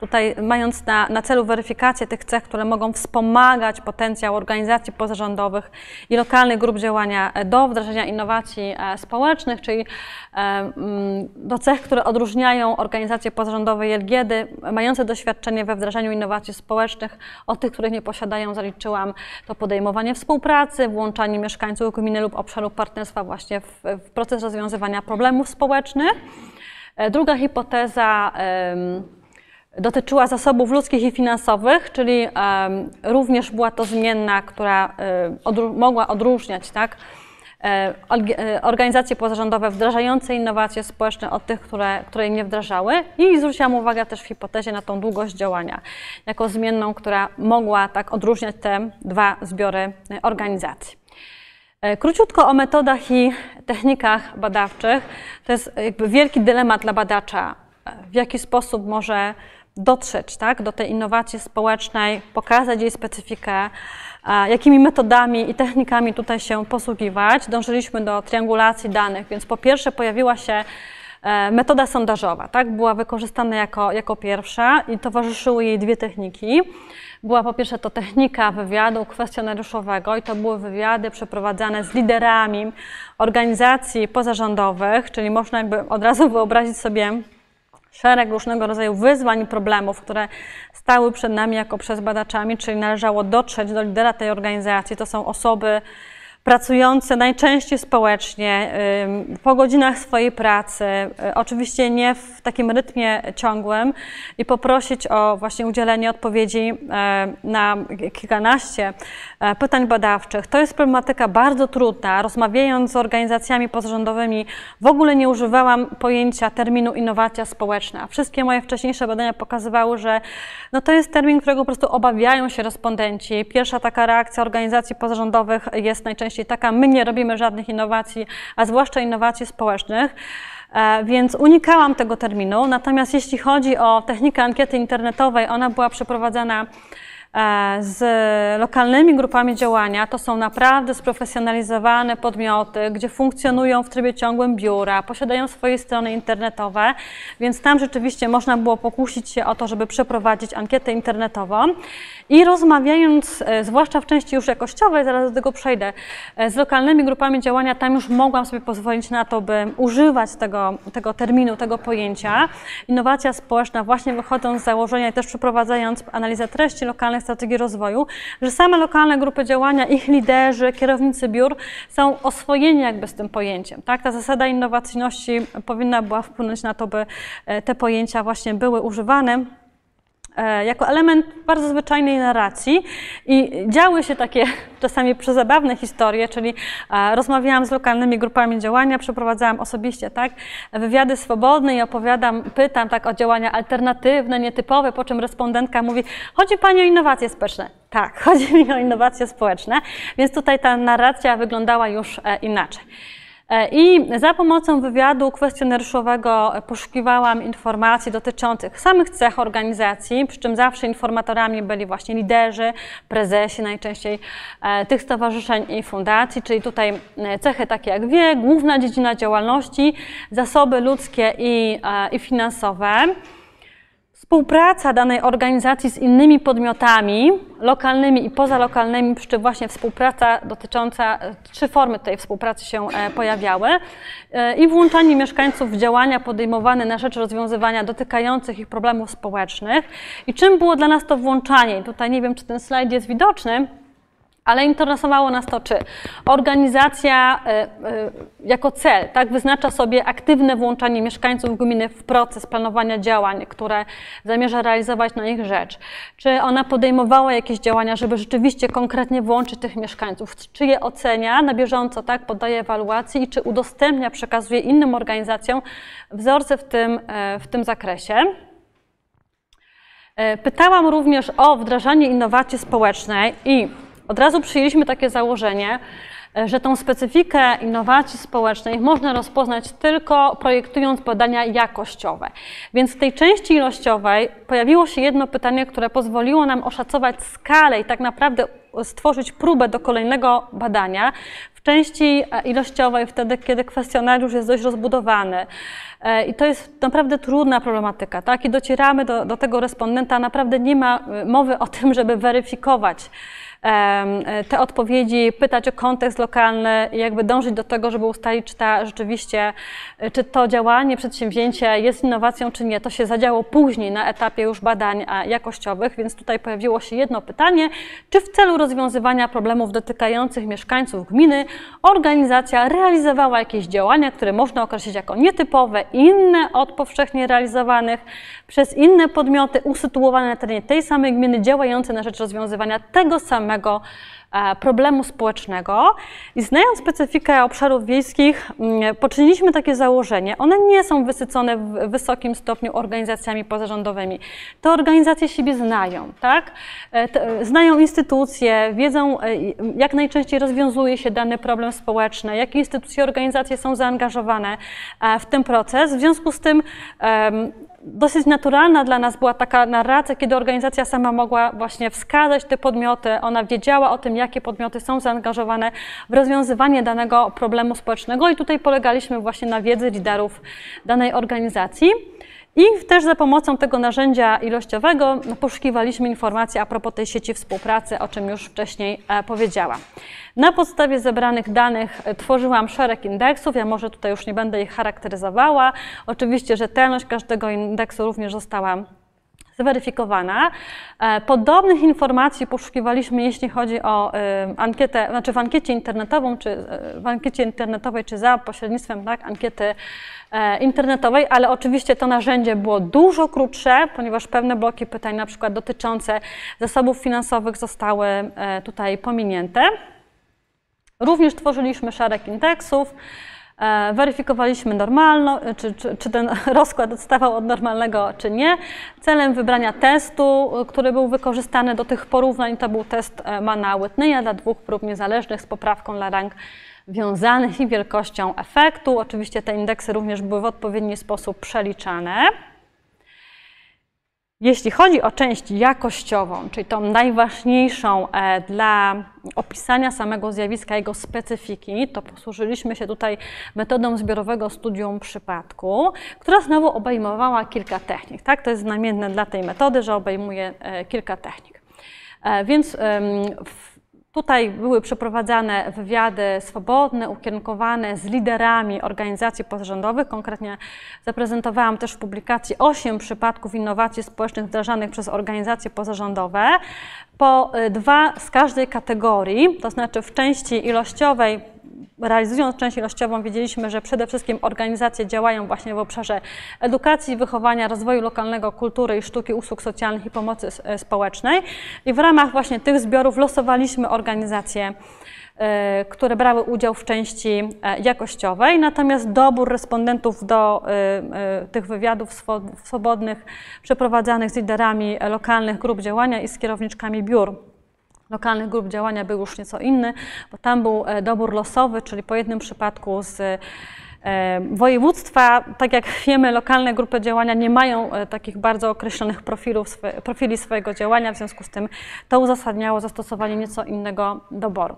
tutaj mając na, na celu weryfikację tych cech, które mogą wspomagać potencjał organizacji pozarządowych i lokalnych grup działania e, do wdrażania innowacji e, społecznych, czyli e, mm, do cech, które odróżniają organizacje pozarządowe i LGD mające doświadczenie we wdrażaniu innowacji społecznych od tych, których nie posiadają, zaliczyłam to podejmowanie współpracy, włączanie mieszkańców gminy lub obszaru partnerstwa właśnie w, w proces rozwiązywania problemów społecznych. Druga hipoteza dotyczyła zasobów ludzkich i finansowych, czyli również była to zmienna, która odró- mogła odróżniać tak, org- e, organizacje pozarządowe wdrażające innowacje społeczne od tych, które, które im nie wdrażały. I zwróciłam uwagę też w hipotezie na tą długość działania, jako zmienną, która mogła tak odróżniać te dwa zbiory organizacji. E, Króciutko o metodach i technikach badawczych. To jest jakby wielki dylemat dla badacza, e, w jaki sposób może dotrzeć tak, do tej innowacji społecznej, pokazać jej specyfikę, jakimi metodami i technikami tutaj się posługiwać. Dążyliśmy do triangulacji danych, więc po pierwsze pojawiła się e, metoda sondażowa, tak? Była wykorzystana jako, jako pierwsza i towarzyszyły jej dwie techniki. Była po pierwsze to technika wywiadu kwestionariuszowego i to były wywiady przeprowadzane z liderami organizacji pozarządowych, czyli można jakby od razu wyobrazić sobie szereg różnego rodzaju wyzwań problemów, które stały przed nami jako przez badaczami, czyli należało dotrzeć do lidera tej organizacji. To są osoby pracujące najczęściej społecznie, po godzinach swojej pracy, y, oczywiście nie w takim rytmie ciągłym i poprosić o właśnie udzielenie odpowiedzi e, na kilkanaście e, pytań badawczych. To jest problematyka bardzo trudna. Rozmawiając z organizacjami pozarządowymi w ogóle nie używałam pojęcia terminu innowacja społeczna. Wszystkie moje wcześniejsze badania pokazywały, że no to jest termin, którego po prostu obawiają się respondenci. Pierwsza taka reakcja organizacji pozarządowych jest najczęściej taka, my nie robimy żadnych innowacji, a zwłaszcza innowacji społecznych. E, więc unikałam tego terminu. Natomiast jeśli chodzi o technikę ankiety internetowej, ona była przeprowadzana E, z lokalnymi grupami działania. To są naprawdę sprofesjonalizowane podmioty, gdzie funkcjonują w trybie ciągłym biura, posiadają swoje strony internetowe, więc tam rzeczywiście można było pokusić się o to, żeby przeprowadzić ankietę internetową. I rozmawiając, e, zwłaszcza w części już jakościowej, zaraz do tego przejdę, e, z lokalnymi grupami działania, tam już mogłam sobie pozwolić na to, by używać tego, tego terminu, tego pojęcia. Innowacja społeczna, właśnie wychodząc z założenia i też przeprowadzając analizę treści lokalnych strategii rozwoju, że same lokalne grupy działania, ich liderzy, kierownicy biur są oswojeni jakby z tym pojęciem. Tak? Ta zasada innowacyjności powinna była wpłynąć na to, by e, te pojęcia właśnie były używane. E, jako element bardzo zwyczajnej narracji i działy się takie [laughs] czasami przezabawne historie, czyli e, rozmawiałam z lokalnymi grupami działania, przeprowadzałam osobiście tak, wywiady swobodne i opowiadam, pytam tak o działania alternatywne, nietypowe, po czym respondentka mówi, chodzi Pani o innowacje społeczne. Tak, [laughs] chodzi mi o innowacje społeczne, więc tutaj ta narracja wyglądała już e, inaczej. E, I za pomocą wywiadu kwestionariuszowego poszukiwałam informacji dotyczących samych cech organizacji, przy czym zawsze informatorami byli właśnie liderzy, prezesi najczęściej e, tych stowarzyszeń i fundacji, czyli tutaj e, cechy takie jak wiek, główna dziedzina działalności, zasoby ludzkie i, i finansowe. Współpraca danej organizacji z innymi podmiotami, lokalnymi i pozalokalnymi, przy czym właśnie współpraca dotycząca, trzy formy tej współpracy się e, pojawiały e, i włączanie mieszkańców w działania podejmowane na rzecz rozwiązywania dotykających ich problemów społecznych. I czym było dla nas to włączanie? Tutaj nie wiem, czy ten slajd jest widoczny, ale interesowało nas to, czy organizacja e, e, jako cel tak, wyznacza sobie aktywne włączanie mieszkańców gminy w proces planowania działań, które zamierza realizować na ich rzecz. Czy ona podejmowała jakieś działania, żeby rzeczywiście konkretnie włączyć tych mieszkańców, czy je ocenia na bieżąco, tak, poddaje ewaluacji i czy udostępnia, przekazuje innym organizacjom wzorce w tym, e, w tym zakresie. Pytałam również o wdrażanie innowacji społecznej i od razu przyjęliśmy takie założenie, e, że tą specyfikę innowacji społecznej można rozpoznać tylko projektując badania jakościowe. Więc w tej części ilościowej pojawiło się jedno pytanie, które pozwoliło nam oszacować skalę i tak naprawdę stworzyć próbę do kolejnego badania. W części e, ilościowej, wtedy, kiedy kwestionariusz jest dość rozbudowany. E, I to jest naprawdę trudna problematyka, tak? I docieramy do, do tego respondenta, naprawdę nie ma mowy o tym, żeby weryfikować te odpowiedzi, pytać o kontekst lokalny, jakby dążyć do tego, żeby ustalić, czy ta rzeczywiście, czy to działanie, przedsięwzięcie jest innowacją, czy nie. To się zadziało później na etapie już badań jakościowych, więc tutaj pojawiło się jedno pytanie, czy w celu rozwiązywania problemów dotykających mieszkańców gminy organizacja realizowała jakieś działania, które można określić jako nietypowe, inne od powszechnie realizowanych przez inne podmioty usytuowane na terenie tej samej gminy, działające na rzecz rozwiązywania tego samego samego e, problemu społecznego. I znając specyfikę obszarów wiejskich, mm, poczyniliśmy takie założenie. One nie są wysycone w wysokim stopniu organizacjami pozarządowymi. Te organizacje siebie znają, tak? E, znają instytucje, wiedzą, e, jak najczęściej rozwiązuje się dany problem społeczny, jakie instytucje, organizacje są zaangażowane w ten proces. W związku z tym dosyć naturalna dla nas była taka narracja, kiedy organizacja sama mogła właśnie wskazać te podmioty, ona wiedziała o tym, jakie podmioty są zaangażowane w rozwiązywanie danego problemu społecznego i tutaj polegaliśmy właśnie na wiedzy liderów danej organizacji. I też za pomocą tego narzędzia ilościowego poszukiwaliśmy informacji a propos tej sieci współpracy, o czym już wcześniej e, powiedziałam. Na podstawie zebranych danych e, tworzyłam szereg indeksów, ja może tutaj już nie będę ich charakteryzowała. Oczywiście rzetelność każdego indeksu również została zweryfikowana. E, podobnych informacji poszukiwaliśmy, jeśli chodzi o ankietę, znaczy w ankiecie internetową, czy w ankiecie internetowej, czy za pośrednictwem tak, ankiety internetowej, ale oczywiście to narzędzie było dużo krótsze, ponieważ pewne bloki pytań, na przykład dotyczące zasobów finansowych, zostały e, tutaj pominięte. Również tworzyliśmy szereg indeksów, e, weryfikowaliśmy normalno, czy, czy, czy, ten [laughs] rozkład odstawał od normalnego, czy nie. Celem wybrania testu, który był wykorzystany do tych porównań, to był test Mana Whitneya dla dwóch prób niezależnych z poprawką dla rank wiązanych i wielkością efektu. Oczywiście te indeksy również były w odpowiedni sposób przeliczane. Jeśli chodzi o część jakościową, czyli tą najważniejszą e, dla opisania samego zjawiska, jego specyfiki, to posłużyliśmy się tutaj metodą zbiorowego studium przypadku, która znowu obejmowała kilka technik. Tak? To jest znamienne dla tej metody, że obejmuje e, kilka technik. E, więc Tutaj były przeprowadzane wywiady swobodne, ukierunkowane z liderami organizacji pozarządowych. Konkretnie zaprezentowałam też w publikacji 8 przypadków innowacji społecznych wdrażanych przez organizacje pozarządowe. Po y, dwa z każdej kategorii, to znaczy w części ilościowej realizując część ilościową, wiedzieliśmy, że przede wszystkim organizacje działają właśnie w obszarze edukacji, wychowania, rozwoju lokalnego, kultury i sztuki, usług socjalnych i pomocy e, społecznej. I w ramach właśnie tych zbiorów losowaliśmy organizacje, e, które brały udział w części e, jakościowej, natomiast dobór respondentów do tych wywiadów swobodnych przeprowadzanych z liderami lokalnych grup działania i z kierowniczkami biur lokalnych grup działania był już nieco inny, bo tam był e, dobór losowy, czyli po jednym przypadku z e, województwa. Tak jak wiemy, lokalne grupy działania nie mają e, takich bardzo określonych profilów, profili swojego działania, w związku z tym to uzasadniało zastosowanie nieco innego doboru.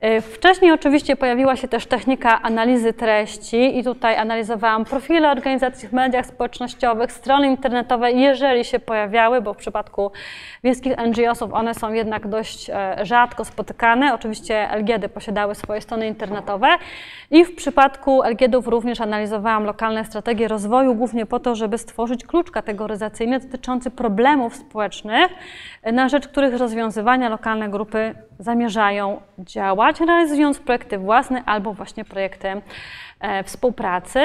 E, wcześniej oczywiście pojawiła się też technika analizy treści i tutaj analizowałam profile organizacji w mediach społecznościowych, strony internetowe, jeżeli się pojawiały, bo w przypadku wiejskich NGO-sów one są jednak dość e, rzadko spotykane. Oczywiście LGD posiadały swoje strony internetowe i w przypadku LGD-ów również analizowałam lokalne strategie rozwoju, głównie po to, żeby stworzyć klucz kategoryzacyjny dotyczący problemów społecznych, na rzecz których rozwiązywania lokalne grupy zamierzają działać, realizując projekty własne albo właśnie projekty e, współpracy.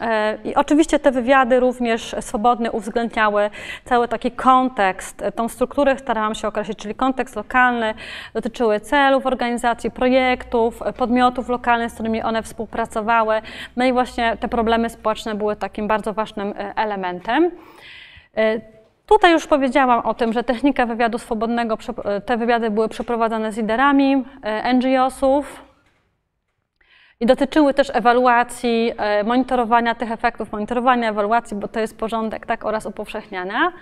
E, I oczywiście te wywiady również swobodne uwzględniały cały taki kontekst, tą strukturę starałam się określić, czyli kontekst lokalny, dotyczyły celów organizacji, projektów, podmiotów lokalnych, z którymi one współpracowały. No i właśnie te problemy społeczne były takim bardzo ważnym e, elementem. Tutaj już powiedziałam o tym, że technika wywiadu swobodnego, te wywiady były przeprowadzane z liderami e, NGO-sów i dotyczyły też ewaluacji, e, monitorowania tych efektów, monitorowania ewaluacji, bo to jest porządek, tak, oraz upowszechniania.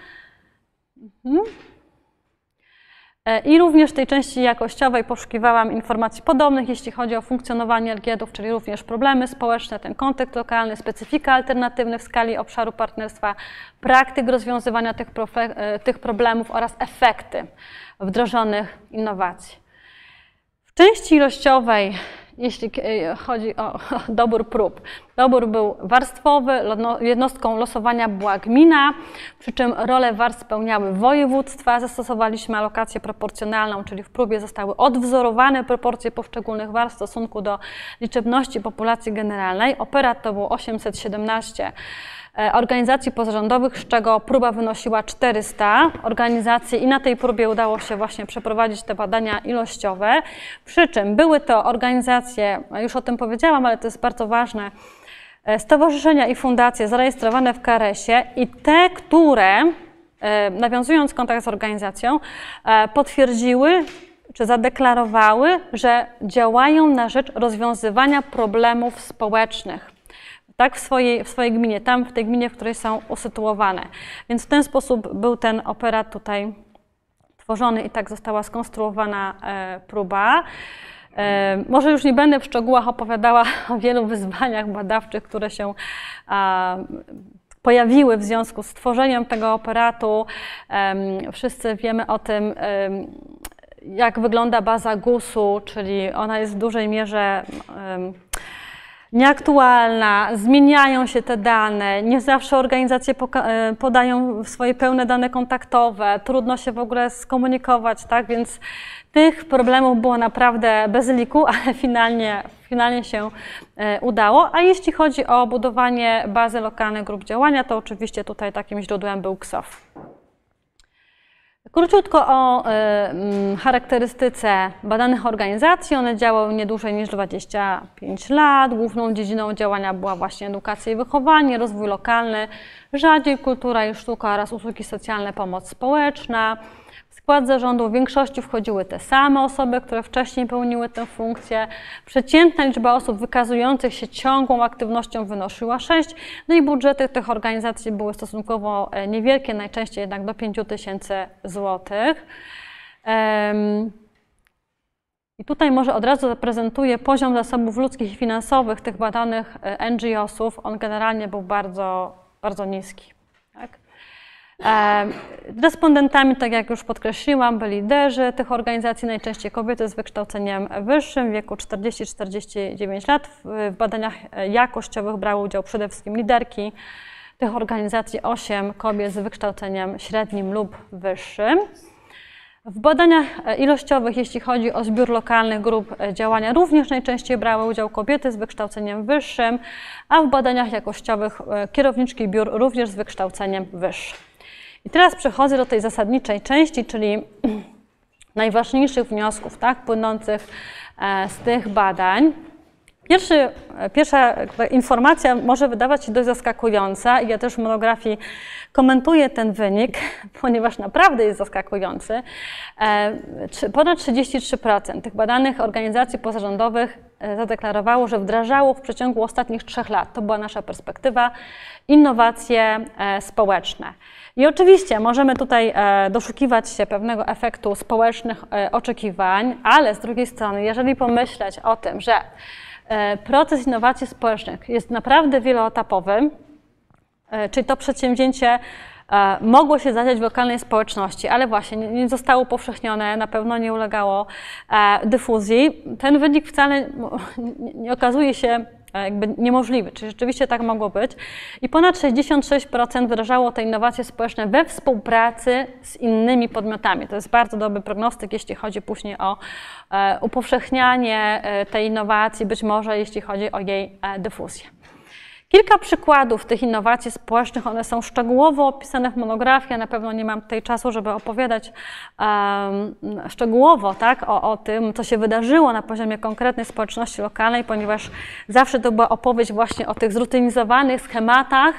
Mhm. E, I również w tej części jakościowej poszukiwałam informacji podobnych, jeśli chodzi o funkcjonowanie LGD-ów, czyli również problemy społeczne, ten kontekst lokalny, specyfika alternatywny w skali obszaru partnerstwa, praktyk rozwiązywania tych, e, tych problemów oraz efekty wdrożonych innowacji. W części ilościowej jeśli e, chodzi o [laughs] dobór prób. Dobór był warstwowy, jednostką losowania była gmina, przy czym rolę warstw spełniały województwa. Zastosowaliśmy alokację proporcjonalną, czyli w próbie zostały odwzorowane proporcje poszczególnych warstw w stosunku do liczebności populacji generalnej. Operat to było 817 E, organizacji pozarządowych, z czego próba wynosiła 400 organizacji i na tej próbie udało się właśnie przeprowadzić te badania ilościowe. Przy czym były to organizacje, już o tym powiedziałam, ale to jest bardzo ważne, e, stowarzyszenia i fundacje zarejestrowane w KRS-ie i te, które e, nawiązując kontakt z organizacją, potwierdziły czy zadeklarowały, że działają na rzecz rozwiązywania problemów społecznych tak, w swojej, w swojej gminie, tam w tej gminie, w której są usytuowane. Więc w ten sposób był ten operat tutaj tworzony i tak została skonstruowana e, próba. E, może już nie będę w szczegółach opowiadała [laughs] o wielu wyzwaniach badawczych, które się pojawiły w związku z tworzeniem tego operatu. Wszyscy wiemy o tym, jak wygląda baza GUS-u, czyli ona jest w dużej mierze nieaktualna, zmieniają się te dane, nie zawsze organizacje e, podają swoje pełne dane kontaktowe, trudno się w ogóle skomunikować, tak? Więc tych problemów było naprawdę bez liku, [laughs] ale finalnie, finalnie się e, udało. A jeśli chodzi o budowanie bazy lokalnych grup działania, to oczywiście tutaj takim źródłem był KSOF. Króciutko o y, charakterystyce badanych organizacji. One działały nie dłużej niż 25 lat. Główną dziedziną działania była właśnie edukacja i wychowanie, rozwój lokalny, rzadziej kultura i sztuka oraz usługi socjalne, pomoc społeczna. Skład zarządu w większości wchodziły te same osoby, które wcześniej pełniły tę funkcję. Przeciętna liczba osób wykazujących się ciągłą aktywnością wynosiła 6, no i budżety tych organizacji były stosunkowo e, niewielkie, najczęściej jednak do 5 tysięcy złotych. I tutaj może od razu zaprezentuję poziom zasobów ludzkich i finansowych tych badanych e, NGO-sów. On generalnie był bardzo, bardzo niski. Respondentami, tak jak już podkreśliłam, byli liderzy tych organizacji, najczęściej kobiety z wykształceniem wyższym w wieku 40-49 lat. W badaniach jakościowych brały udział przede wszystkim liderki tych organizacji, 8 kobiet z wykształceniem średnim lub wyższym. W badaniach e, ilościowych, jeśli chodzi o zbiór lokalnych grup e, działania, również najczęściej brały udział kobiety z wykształceniem wyższym, a w badaniach jakościowych e, kierowniczki biur również z wykształceniem wyższym. I teraz przechodzę do tej zasadniczej części, czyli [clears throat] najważniejszych wniosków tak, płynących e, z tych badań. Pierwszy, e, pierwsza informacja może wydawać się dość zaskakująca i ja też w monografii komentuję ten wynik, [laughs] ponieważ naprawdę jest zaskakujący. E, Ponad 33% tych badanych organizacji pozarządowych zadeklarowało, że wdrażało w przeciągu ostatnich trzech lat, to była nasza perspektywa, innowacje społeczne. I oczywiście możemy tutaj e, doszukiwać się pewnego efektu społecznych e, oczekiwań, ale z drugiej strony, jeżeli pomyśleć o tym, że e, proces innowacji społecznych jest naprawdę wieloetapowy, czyli to przedsięwzięcie mogło się zadziać w lokalnej społeczności, ale właśnie nie, zostało upowszechnione, na pewno nie ulegało dyfuzji. Ten wynik wcale nie, okazuje się jakby niemożliwy, czy rzeczywiście tak mogło być. I ponad 66% wdrażało te innowacje społeczne we współpracy z innymi podmiotami. To jest bardzo dobry prognostyk, jeśli chodzi później o e, upowszechnianie e, tej innowacji, być może jeśli chodzi o jej e, dyfuzję. Kilka przykładów tych innowacji społecznych, one są szczegółowo opisane w monografii. Ja na pewno nie mam tutaj czasu, żeby opowiadać um, szczegółowo tak, o, o tym, co się wydarzyło na poziomie konkretnej społeczności lokalnej, ponieważ zawsze to była opowieść właśnie o tych zrutynizowanych schematach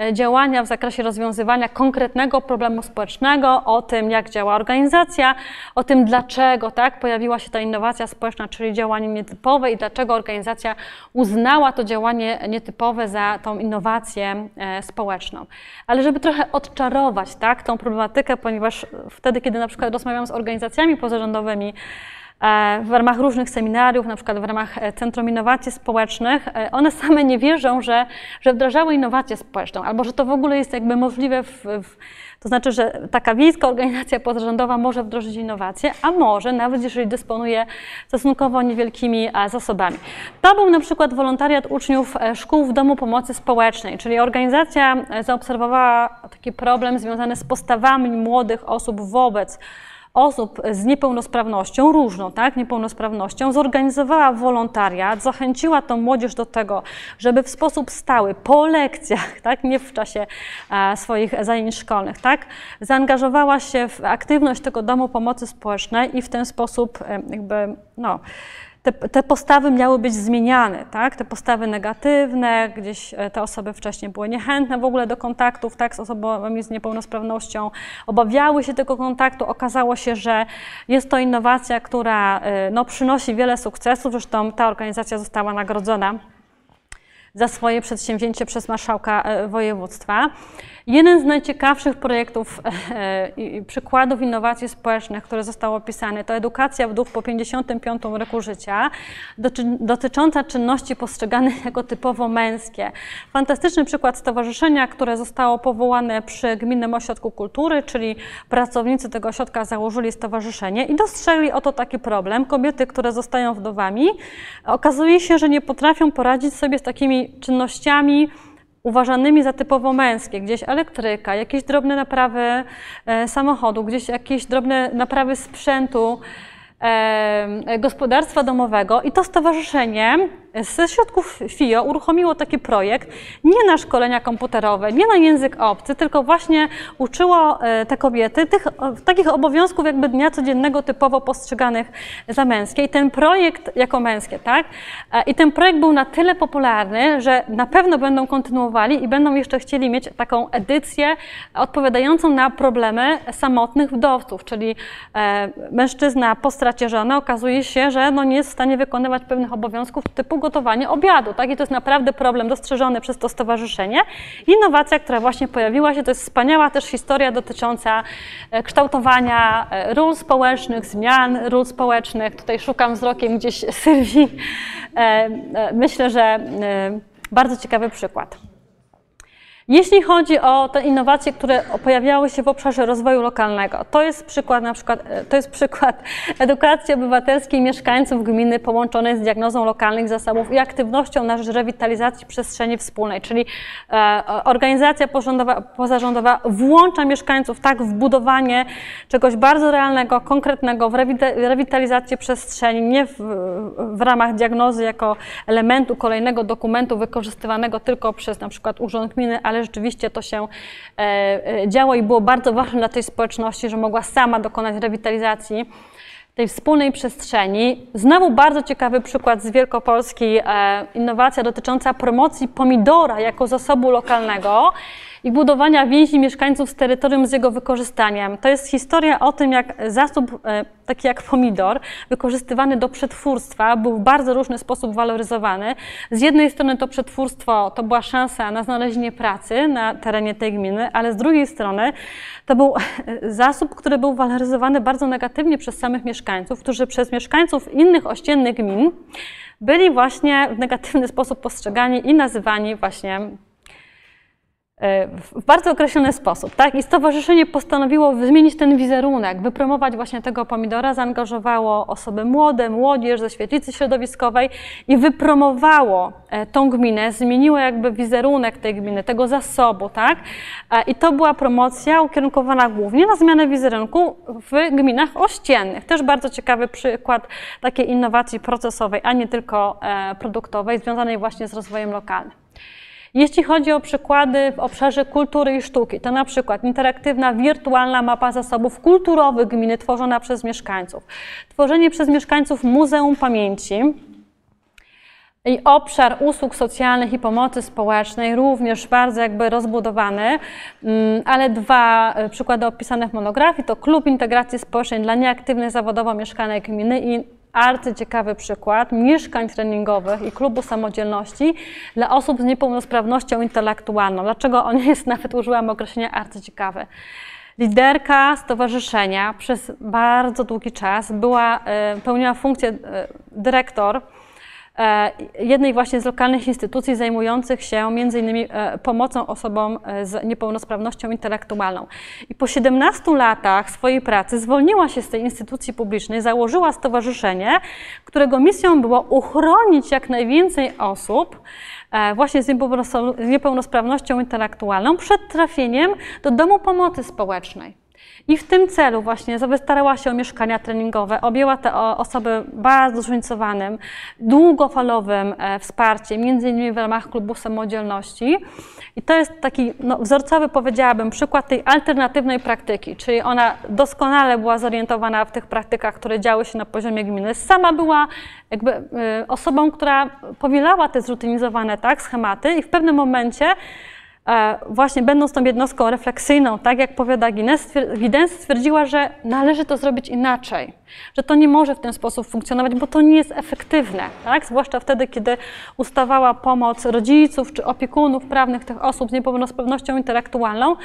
e, działania w zakresie rozwiązywania konkretnego problemu społecznego, o tym, jak działa organizacja, o tym, dlaczego tak, pojawiła się ta innowacja społeczna, czyli działanie nietypowe i dlaczego organizacja uznała to działanie nietypowe za tą innowację e, społeczną. Ale żeby trochę odczarować tak, tą problematykę, ponieważ wtedy, kiedy na przykład rozmawiam z organizacjami pozarządowymi, e, w ramach różnych seminariów, na przykład w ramach e, Centrum Innowacji Społecznych, one same nie wierzą, że, że wdrażały innowację społeczną, albo że to w ogóle jest jakby możliwe, w, w, to znaczy, że taka wiejska organizacja pozarządowa może wdrożyć innowacje, a może nawet jeżeli dysponuje stosunkowo niewielkimi e, zasobami. To był na przykład wolontariat uczniów e, szkół w Domu Pomocy Społecznej, czyli organizacja e, zaobserwowała taki problem związany z postawami młodych osób wobec osób z niepełnosprawnością, różną tak, niepełnosprawnością, zorganizowała wolontariat, zachęciła tą młodzież do tego, żeby w sposób stały, po lekcjach, [laughs] tak, nie w czasie e, swoich zajęć szkolnych, tak, zaangażowała się w aktywność tego domu pomocy społecznej i w ten sposób e, jakby, no, te, te postawy miały być zmieniane, tak? te postawy negatywne, gdzieś e, te osoby wcześniej były niechętne w ogóle do kontaktów tak? z osobami z niepełnosprawnością, obawiały się tego kontaktu. Okazało się, że jest to innowacja, która e, no, przynosi wiele sukcesów, zresztą ta organizacja została nagrodzona za swoje przedsięwzięcie przez marszałka e, województwa. Jeden z najciekawszych projektów e, i przykładów innowacji społecznych, które zostało opisane, to edukacja wdów po 55 roku życia, dotycząca czynności postrzeganych jako typowo męskie. Fantastyczny przykład stowarzyszenia, które zostało powołane przy Gminnym Ośrodku Kultury, czyli pracownicy tego ośrodka założyli stowarzyszenie i dostrzegli oto taki problem. Kobiety, które zostają wdowami, okazuje się, że nie potrafią poradzić sobie z takimi czynnościami, uważanymi za typowo męskie, gdzieś elektryka, jakieś drobne naprawy e, samochodu, gdzieś jakieś drobne naprawy sprzętu, gospodarstwa domowego i to stowarzyszenie ze środków FIO uruchomiło taki projekt nie na szkolenia komputerowe, nie na język obcy, tylko właśnie uczyło e, te kobiety tych takich obowiązków jakby dnia codziennego typowo postrzeganych za męskie. I ten projekt jako męskie, tak? E, I ten projekt był na tyle popularny, że na pewno będą kontynuowali i będą jeszcze chcieli mieć taką edycję odpowiadającą na problemy samotnych wdowców, czyli e, mężczyzna po stracie żony okazuje się, że no nie jest w stanie wykonywać pewnych obowiązków typu gotowanie obiadu. Tak? I to jest naprawdę problem dostrzeżony przez to stowarzyszenie. Innowacja, która właśnie pojawiła się, to jest wspaniała też historia dotycząca e, kształtowania e, ról społecznych, zmian ról społecznych. Tutaj szukam wzrokiem gdzieś Sylwii. E, myślę, że bardzo ciekawy przykład. Jeśli chodzi o te innowacje, które pojawiały się w obszarze rozwoju lokalnego, to jest przykład na przykład, e, to jest przykład [laughs] edukacji obywatelskiej mieszkańców gminy połączonej z diagnozą lokalnych zasobów i aktywnością na rzecz rewitalizacji przestrzeni wspólnej, czyli e, organizacja pozarządowa włącza mieszkańców tak w budowanie czegoś bardzo realnego, konkretnego, w rewitalizację przestrzeni, nie w, w ramach diagnozy jako elementu kolejnego dokumentu wykorzystywanego tylko przez na przykład urząd gminy, ale ale rzeczywiście to się e, e, działo i było bardzo ważne dla tej społeczności, że mogła sama dokonać rewitalizacji tej wspólnej przestrzeni. Znowu bardzo ciekawy przykład z Wielkopolski, e, innowacja dotycząca promocji pomidora jako zasobu lokalnego i budowania więzi mieszkańców z terytorium z jego wykorzystaniem. To jest historia o tym, jak zasób e, taki jak pomidor, wykorzystywany do przetwórstwa, był w bardzo różny sposób waloryzowany. Z jednej strony to przetwórstwo to była szansa na znalezienie pracy na terenie tej gminy, ale z drugiej strony to był [laughs] zasób, który był waloryzowany bardzo negatywnie przez samych mieszkańców, którzy przez mieszkańców innych ościennych gmin byli właśnie w negatywny sposób postrzegani i nazywani właśnie w bardzo określony sposób. Tak? I stowarzyszenie postanowiło zmienić ten wizerunek, wypromować właśnie tego pomidora, zaangażowało osoby młode, młodzież ze świetlicy środowiskowej i wypromowało e, tą gminę, zmieniło jakby wizerunek tej gminy, tego zasobu. Tak? E, I to była promocja ukierunkowana głównie na zmianę wizerunku w gminach ościennych. Też bardzo ciekawy przykład takiej innowacji procesowej, a nie tylko produktowej, związanej właśnie z rozwojem lokalnym. Jeśli chodzi o przykłady w obszarze kultury i sztuki, to na przykład interaktywna wirtualna mapa zasobów kulturowych gminy tworzona przez mieszkańców, tworzenie przez mieszkańców Muzeum Pamięci, i obszar usług socjalnych i pomocy społecznej również bardzo jakby rozbudowany, mm, ale dwa e, przykłady opisane w monografii to Klub Integracji Społecznej dla nieaktywnych zawodowo mieszkanek gminy i arcyciekawy przykład mieszkań treningowych i klubu samodzielności dla osób z niepełnosprawnością intelektualną. Dlaczego on jest, [laughs] nawet użyłam określenia arcyciekawy. Liderka stowarzyszenia przez bardzo długi czas była, e, pełniła funkcję e, dyrektor jednej właśnie z lokalnych instytucji zajmujących się między innymi e, pomocą osobom e, z niepełnosprawnością intelektualną. I po 17 latach swojej pracy zwolniła się z tej instytucji publicznej, założyła stowarzyszenie, którego misją było uchronić jak najwięcej osób właśnie z niepełnosprawnością intelektualną przed trafieniem do domu pomocy społecznej. I w tym celu właśnie starała się o mieszkania treningowe, objęła te osoby bardzo zróżnicowanym, długofalowym e, wsparciem, między innymi w ramach klubu samodzielności. I to jest taki no, wzorcowy, powiedziałabym, przykład tej alternatywnej praktyki, czyli ona doskonale była zorientowana w tych praktykach, które działy się na poziomie gminy. Sama była jakby y, osobą, która powielała te zrutynizowane tak, schematy i w pewnym momencie e, właśnie będąc tą jednostką refleksyjną, tak jak powiada Giddens, stwierdziła, że należy to zrobić inaczej, że to nie może w ten sposób funkcjonować, bo to nie jest efektywne, tak? zwłaszcza wtedy, kiedy ustawała pomoc rodziców czy opiekunów prawnych tych osób z niepełnosprawnością intelektualną,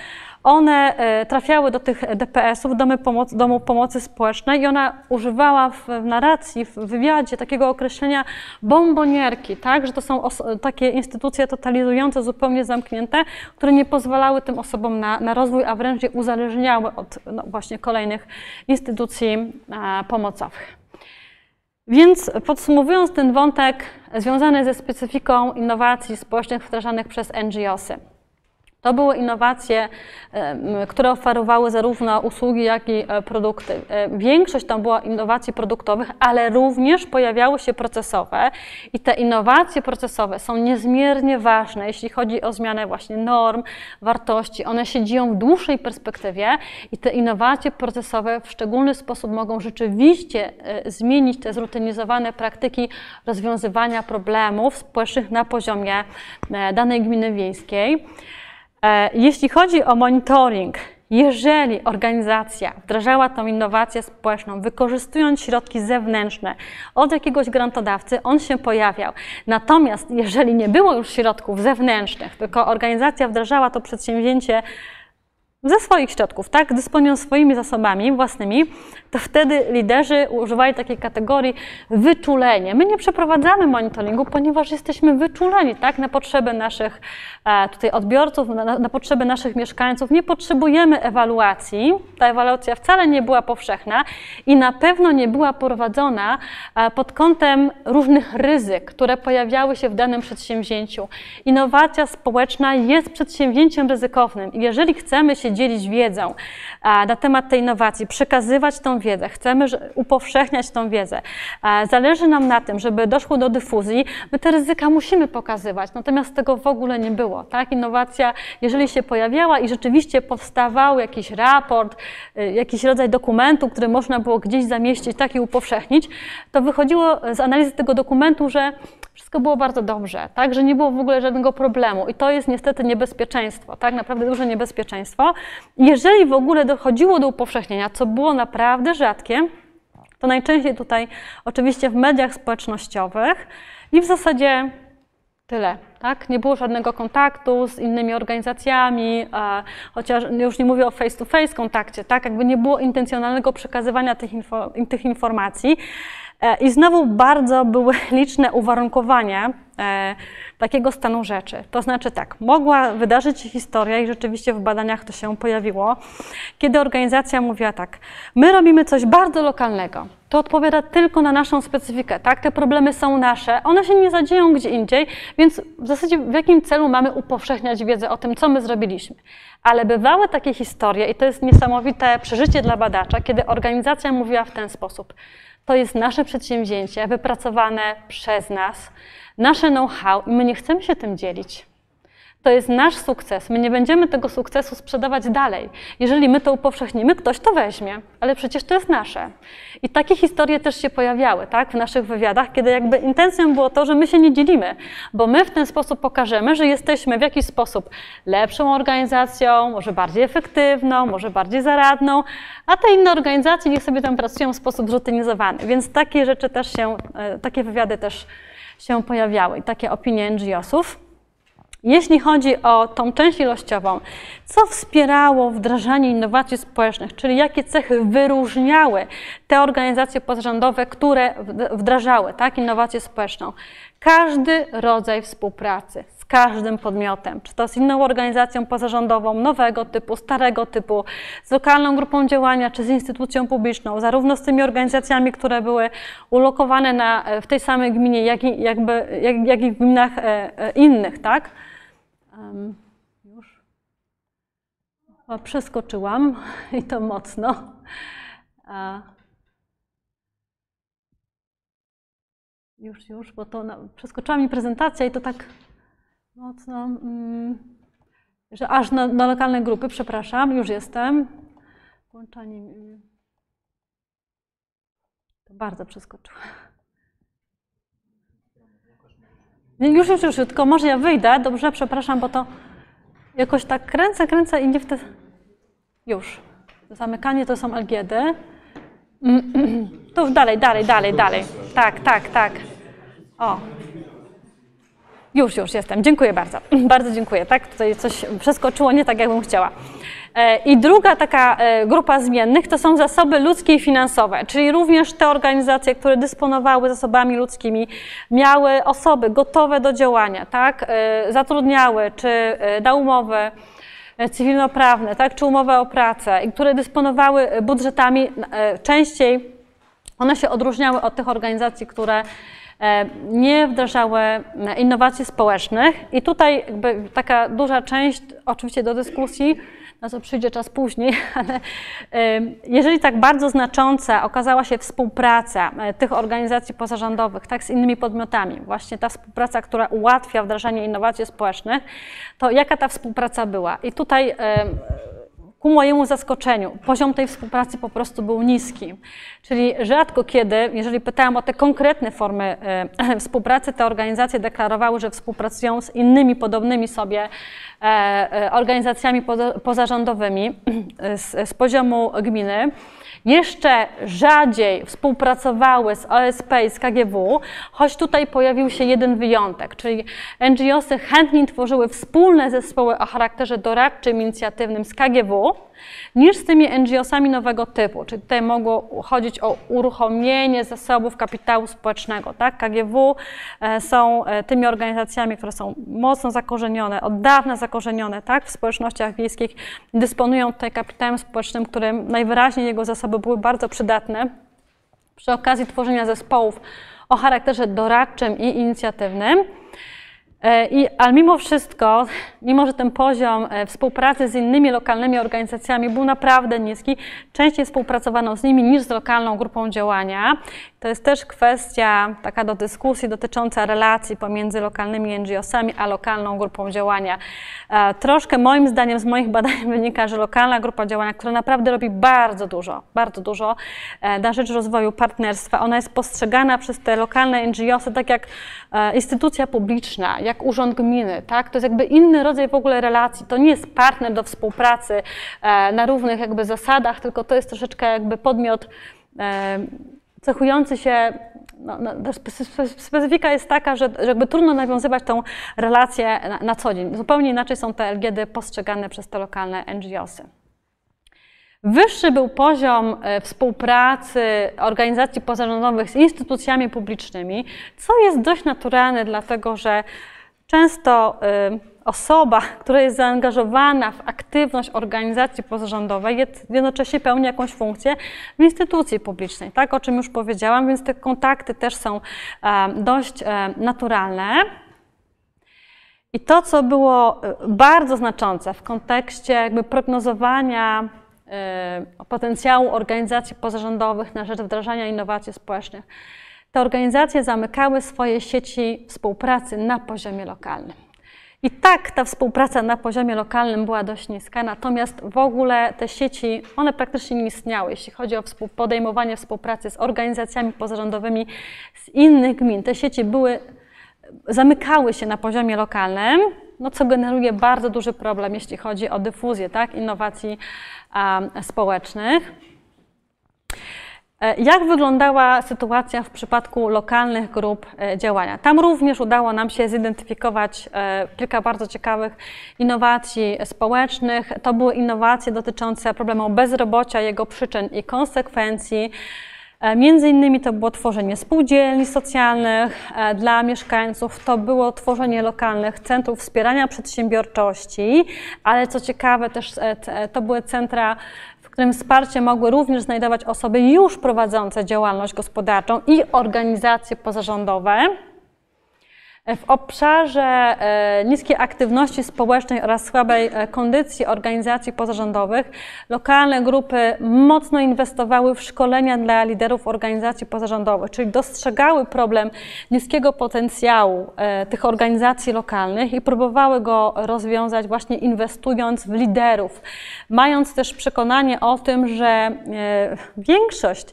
one e, trafiały do tych DPS-ów, domy pomocy, domu pomocy społecznej i ona używała w narracji, w wywiadzie takiego określenia bombonierki, tak? że to są takie instytucje totalizujące, zupełnie zamknięte, które nie pozwalały tym osobom na, na rozwój, a wręcz je uzależniały od no, właśnie kolejnych instytucji a, pomocowych. Więc podsumowując ten wątek związany ze specyfiką innowacji społecznych wdrażanych przez NGOsy. To były innowacje, które oferowały zarówno usługi, jak i e, produkty. E, większość tam była innowacji produktowych, ale również pojawiały się procesowe i te innowacje procesowe są niezmiernie ważne, jeśli chodzi o zmianę właśnie norm, wartości. One się dzieją w dłuższej perspektywie i te innowacje procesowe w szczególny sposób mogą rzeczywiście e, zmienić te zrutynizowane praktyki rozwiązywania problemów społecznych na poziomie danej gminy wiejskiej. E, jeśli chodzi o monitoring, jeżeli organizacja wdrażała tą innowację społeczną, wykorzystując środki zewnętrzne od jakiegoś grantodawcy, on się pojawiał. Natomiast jeżeli nie było już środków zewnętrznych, tylko organizacja wdrażała to przedsięwzięcie ze swoich środków, tak, dysponują swoimi zasobami własnymi, to wtedy liderzy używali takiej kategorii wyczulenie. My nie przeprowadzamy monitoringu, ponieważ jesteśmy wyczuleni tak, na potrzeby naszych e, tutaj odbiorców, na, na potrzeby naszych mieszkańców. Nie potrzebujemy ewaluacji. Ta ewaluacja wcale nie była powszechna i na pewno nie była prowadzona e, pod kątem różnych ryzyk, które pojawiały się w danym przedsięwzięciu. Innowacja społeczna jest przedsięwzięciem ryzykownym jeżeli chcemy się dzielić wiedzą na temat tej innowacji, przekazywać tą wiedzę, chcemy upowszechniać tą wiedzę. Zależy nam na tym, żeby doszło do dyfuzji, my te ryzyka musimy pokazywać, natomiast tego w ogóle nie było. Tak? Innowacja, jeżeli się pojawiała i rzeczywiście powstawał jakiś raport, y, jakiś rodzaj dokumentu, który można było gdzieś zamieścić, tak i upowszechnić, to wychodziło z analizy tego dokumentu, że wszystko było bardzo dobrze, tak, że nie było w ogóle żadnego problemu i to jest niestety niebezpieczeństwo, tak, naprawdę duże niebezpieczeństwo. Jeżeli w ogóle dochodziło do upowszechnienia, co było naprawdę rzadkie, to najczęściej tutaj oczywiście w mediach społecznościowych i w zasadzie tyle. Tak? Nie było żadnego kontaktu z innymi organizacjami, chociaż już nie mówię o face-to-face -face kontakcie, tak? jakby nie było intencjonalnego przekazywania tych, info, tych informacji. E, I znowu bardzo były [laughs] liczne uwarunkowania e, takiego stanu rzeczy. To znaczy tak, mogła wydarzyć się historia i rzeczywiście w badaniach to się pojawiło, kiedy organizacja mówiła tak, my robimy coś bardzo lokalnego, to odpowiada tylko na naszą specyfikę, tak? Te problemy są nasze, one się nie zadzieją gdzie indziej, więc w zasadzie w jakim celu mamy upowszechniać wiedzę o tym, co my zrobiliśmy. Ale bywały takie historie i to jest niesamowite przeżycie dla badacza, kiedy organizacja mówiła w ten sposób – to jest nasze przedsięwzięcie wypracowane przez nas, nasze know-how i my nie chcemy się tym dzielić. To jest nasz sukces. My nie będziemy tego sukcesu sprzedawać dalej. Jeżeli my to upowszechnimy, ktoś to weźmie, ale przecież to jest nasze. I takie historie też się pojawiały tak, w naszych wywiadach, kiedy jakby intencją było to, że my się nie dzielimy, bo my w ten sposób pokażemy, że jesteśmy w jakiś sposób lepszą organizacją, może bardziej efektywną, może bardziej zaradną, a te inne organizacje niech sobie tam pracują w sposób zrutynizowany. Więc takie rzeczy też się, e, takie wywiady też się pojawiały i takie opinie NGO-sów. Jeśli chodzi o tą część ilościową, co wspierało wdrażanie innowacji społecznych, czyli jakie cechy wyróżniały te organizacje pozarządowe, które wdrażały tak, innowację społeczną? Każdy rodzaj współpracy każdym podmiotem, czy to z inną organizacją pozarządową, nowego typu, starego typu, z lokalną grupą działania, czy z instytucją publiczną, zarówno z tymi organizacjami, które były ulokowane na, w tej samej gminie, jak i, jakby, jak, jak i w gminach e, e, innych, tak? Um, już przeskoczyłam [laughs] i to mocno. A, już, już, bo to przeskoczyła mi prezentacja i to tak mocno, mm, że aż na, na, lokalne grupy, przepraszam, już jestem. Włączanie. To bardzo przeskoczyła. Już, już, już, tylko może ja wyjdę, dobrze, przepraszam, bo to Jakoś tak kręcę, kręcę i nie w te... Już. Zamykanie to są LGD. Mm, mm. Tu dalej, dalej, dalej, dalej. Tak, tak, tak. O. Już, już jestem. Dziękuję bardzo. [clears throat] Bardzo dziękuję. Tak, tutaj coś przeskoczyło nie tak, jakbym chciała. E, I druga taka e, grupa zmiennych to są zasoby ludzkie i finansowe, czyli również te organizacje, które dysponowały zasobami ludzkimi, miały osoby gotowe do działania, tak, e, zatrudniały czy dały umowy cywilnoprawne, tak, czy umowę o pracę, i które dysponowały budżetami częściej, one się odróżniały od tych organizacji, które nie wdrażały innowacji społecznych. I tutaj taka duża część, oczywiście do dyskusji, na co przyjdzie czas później, [laughs] ale jeżeli tak bardzo znacząca okazała się współpraca e, tych organizacji pozarządowych tak, z innymi podmiotami, właśnie ta współpraca, która ułatwia wdrażanie innowacji społecznych, to jaka ta współpraca była? I tutaj ku mojemu zaskoczeniu, poziom tej współpracy po prostu był niski. Czyli rzadko kiedy, jeżeli pytałam o te konkretne formy e, [clears throat] współpracy, te organizacje deklarowały, że współpracują z innymi podobnymi sobie e, e, organizacjami pozarządowymi [clears throat] z, z poziomu gminy jeszcze rzadziej współpracowały z OSP i z KGW, choć tutaj pojawił się jeden wyjątek, czyli NGOsy chętnie tworzyły wspólne zespoły o charakterze doradczym, inicjatywnym z KGW, niż z tymi NGO-sami nowego typu. Czyli tutaj mogło chodzić o uruchomienie zasobów kapitału społecznego. Tak? KGW e, są e, tymi organizacjami, które są mocno zakorzenione, od dawna zakorzenione tak? w społecznościach wiejskich, dysponują tutaj kapitałem społecznym, którym najwyraźniej jego zasoby były bardzo przydatne przy okazji tworzenia zespołów o charakterze doradczym i inicjatywnym. E, I, ale mimo wszystko, mimo że ten poziom e, współpracy z innymi lokalnymi organizacjami był naprawdę niski, częściej współpracowano z nimi niż z lokalną grupą działania. To jest też kwestia taka do dyskusji dotycząca relacji pomiędzy lokalnymi NGO-sami a lokalną grupą działania. E, troszkę moim zdaniem z moich badań [laughs] wynika, że lokalna grupa działania, która naprawdę robi bardzo dużo, bardzo dużo na rzecz rozwoju partnerstwa, ona jest postrzegana przez te lokalne NGO-sy tak jak instytucja publiczna, jak urząd gminy, tak? To jest jakby inny rodzaj w ogóle relacji. To nie jest partner do współpracy e, na równych jakby zasadach, tylko to jest troszeczkę jakby podmiot e, cechujący się no, no, specyfika jest taka, że, że jakby trudno nawiązywać tą relację na, na, co dzień. Zupełnie inaczej są te LGD postrzegane przez te lokalne NGOsy. Wyższy był poziom e, współpracy organizacji pozarządowych z instytucjami publicznymi, co jest dość naturalne, dlatego że Często y, osoba, która jest zaangażowana w aktywność organizacji pozarządowej, jednocześnie pełni jakąś funkcję w instytucji publicznej, tak, o czym już powiedziałam, więc te kontakty też są dość naturalne. I to, co było e, bardzo znaczące w kontekście jakby prognozowania e, potencjału organizacji pozarządowych na rzecz wdrażania innowacji społecznych, te organizacje zamykały swoje sieci współpracy na poziomie lokalnym. I tak ta współpraca na poziomie lokalnym była dość niska, natomiast w ogóle te sieci, one praktycznie nie istniały, jeśli chodzi o podejmowanie współpracy z organizacjami pozarządowymi z innych gmin. Te sieci były, zamykały się na poziomie lokalnym, no co generuje bardzo duży problem, jeśli chodzi o dyfuzję tak, innowacji społecznych. E, jak wyglądała sytuacja w przypadku lokalnych grup e, działania? Tam również udało nam się zidentyfikować e, kilka bardzo ciekawych innowacji społecznych. To były innowacje dotyczące problemu bezrobocia, jego przyczyn i konsekwencji. Między innymi to było tworzenie spółdzielni socjalnych dla mieszkańców, to było tworzenie lokalnych centrów wspierania przedsiębiorczości, ale co ciekawe też to były centra którym wsparcie mogły również znajdować osoby już prowadzące działalność gospodarczą i organizacje pozarządowe. W obszarze e, niskiej aktywności społecznej oraz słabej e, kondycji organizacji pozarządowych. Lokalne grupy mocno inwestowały w szkolenia dla liderów organizacji pozarządowych, czyli dostrzegały problem niskiego potencjału e, tych organizacji lokalnych i próbowały go rozwiązać właśnie inwestując w liderów, mając też przekonanie o tym, że większość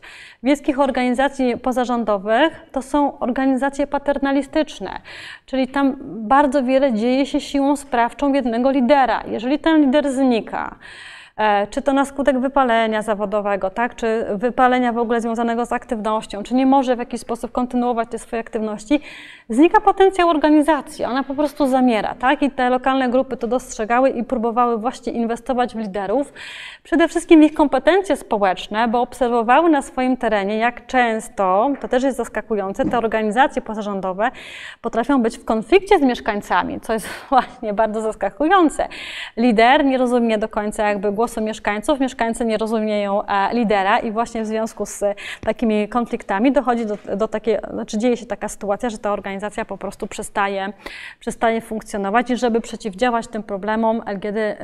wieckich organizacji pozarządowych to są organizacje paternalistyczne. czyli tam bardzo wiele dzieje się siłą sprawczą jednego lidera. Jeżeli ten lider znika, E, czy to na skutek wypalenia zawodowego, tak? czy wypalenia w ogóle związanego z aktywnością, czy nie może w jakiś sposób kontynuować te swoje aktywności, znika potencjał organizacji, ona po prostu zamiera. Tak? I te lokalne grupy to dostrzegały i próbowały właśnie inwestować w liderów, przede wszystkim w ich kompetencje społeczne, bo obserwowały na swoim terenie, jak często, to też jest zaskakujące, te organizacje pozarządowe potrafią być w konflikcie z mieszkańcami, co jest [laughs] właśnie bardzo zaskakujące. Lider nie rozumie do końca jakby głosu mieszkańców. Mieszkańcy nie rozumieją e, lidera i właśnie w związku z takimi konfliktami dochodzi do, do takiej, znaczy dzieje się taka sytuacja, że ta organizacja po prostu przestaje, przestaje funkcjonować i żeby przeciwdziałać tym problemom LGD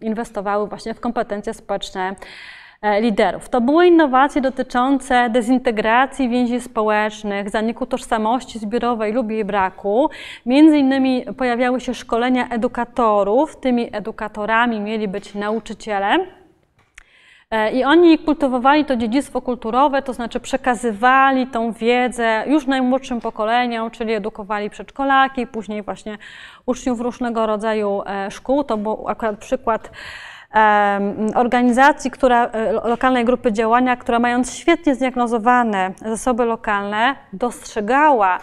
inwestowały właśnie w kompetencje społeczne e, liderów. To były innowacje dotyczące dezintegracji więzi społecznych, zaniku tożsamości zbiorowej lub jej braku. Między innymi pojawiały się szkolenia edukatorów. Tymi edukatorami mieli być nauczyciele. E, I oni kultywowali to dziedzictwo kulturowe, to znaczy przekazywali tą wiedzę już najmłodszym pokoleniom, czyli edukowali przedszkolaki, później właśnie uczniów różnego rodzaju e, szkół. To był akurat przykład organizacji, która, e, lokalnej grupy działania, która mając świetnie zdiagnozowane zasoby lokalne, dostrzegała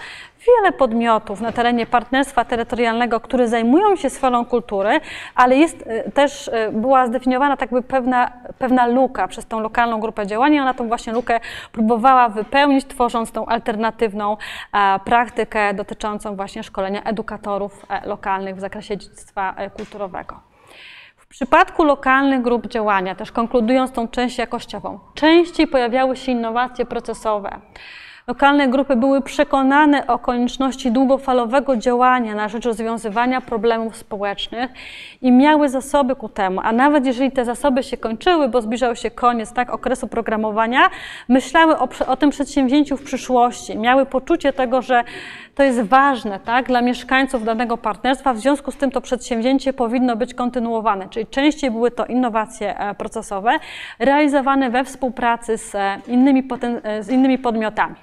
wiele podmiotów na terenie partnerstwa terytorialnego, które zajmują się sferą kultury, ale jest e, też e, była zdefiniowana tak by pewna, pewna luka przez tą lokalną grupę działania. Ona tą właśnie lukę próbowała wypełnić, tworząc tą alternatywną praktykę dotyczącą właśnie szkolenia edukatorów lokalnych w zakresie dziedzictwa kulturowego. W przypadku lokalnych grup działania, też konkludując tą część jakościową, częściej pojawiały się innowacje procesowe. Lokalne grupy były przekonane o konieczności długofalowego działania na rzecz rozwiązywania problemów społecznych i miały zasoby ku temu. A nawet jeżeli te zasoby się kończyły, bo zbliżał się koniec tak, okresu programowania, myślały o, o tym przedsięwzięciu w przyszłości. Miały poczucie tego, że to jest ważne tak, dla mieszkańców danego partnerstwa, w związku z tym to przedsięwzięcie powinno być kontynuowane, czyli częściej były to innowacje e, procesowe realizowane we współpracy z e, innymi, e, z innymi podmiotami.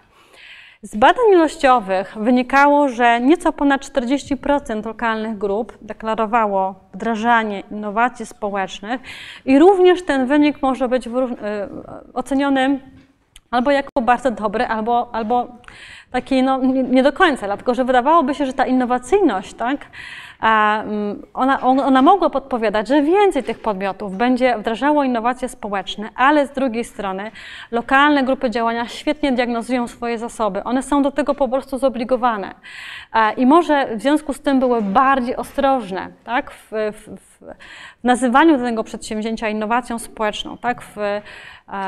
Z badań ilościowych wynikało, że nieco ponad 40% lokalnych grup deklarowało wdrażanie innowacji społecznych i również ten wynik może być oceniony albo jako bardzo dobry, albo, albo taki no, nie do końca, dlatego że wydawałoby się, że ta innowacyjność, tak, ona, ona mogła podpowiadać, że więcej tych podmiotów będzie wdrażało innowacje społeczne, ale z drugiej strony lokalne grupy działania świetnie diagnozują swoje zasoby. One są do tego po prostu zobligowane. I może w związku z tym były bardziej ostrożne tak, w, w, w nazywaniu tego przedsięwzięcia innowacją społeczną, tak, w,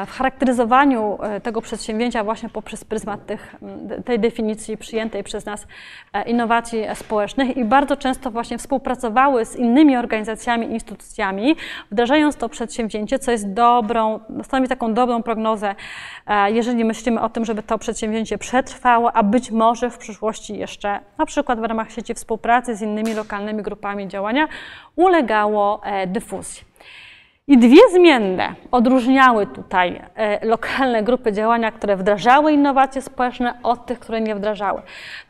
w charakteryzowaniu e, tego przedsięwzięcia właśnie poprzez pryzmat tych, tej definicji przyjętej przez nas e, innowacji społecznych i bardzo często właśnie współpracowały z innymi organizacjami, instytucjami, wdrażając to przedsięwzięcie, co jest dobrą, stanowi taką dobrą prognozę, e, jeżeli myślimy o tym, żeby to przedsięwzięcie przetrwało, a być może w przyszłości jeszcze, na przykład w ramach sieci współpracy z innymi lokalnymi grupami działania, ulegało dyfuzji. I dwie zmienne odróżniały tutaj e, lokalne grupy działania, które wdrażały innowacje społeczne od tych, które nie wdrażały.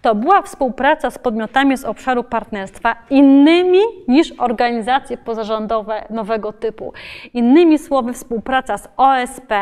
To była współpraca z podmiotami z obszaru partnerstwa innymi niż organizacje pozarządowe nowego typu. Innymi słowy, współpraca z OSP,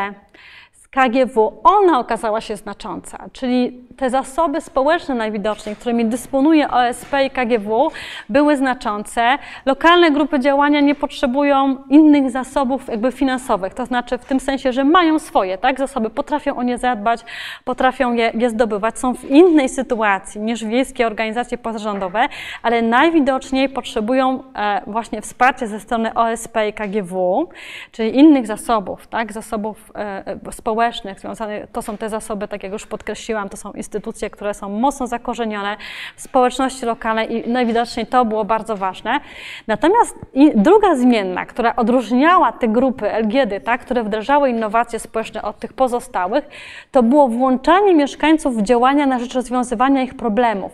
KGW, ona okazała się znacząca, czyli te zasoby społeczne najwidoczniej, którymi dysponuje OSP i KGW, były znaczące. Lokalne grupy działania nie potrzebują innych zasobów jakby finansowych, to znaczy w tym sensie, że mają swoje tak, zasoby, potrafią o nie zadbać, potrafią je, je zdobywać, są w innej sytuacji niż wiejskie organizacje pozarządowe, ale najwidoczniej potrzebują e, właśnie wsparcia ze strony OSP i KGW, czyli innych zasobów, tak, zasobów e, społecznych, społecznych to są te zasoby, tak jak już podkreśliłam, to są instytucje, które są mocno zakorzenione w społeczności lokalnej i najwidoczniej to było bardzo ważne. Natomiast druga zmienna, która odróżniała te grupy LGD, tak, które wdrażały innowacje społeczne od tych pozostałych, to było włączanie mieszkańców w działania na rzecz rozwiązywania ich problemów.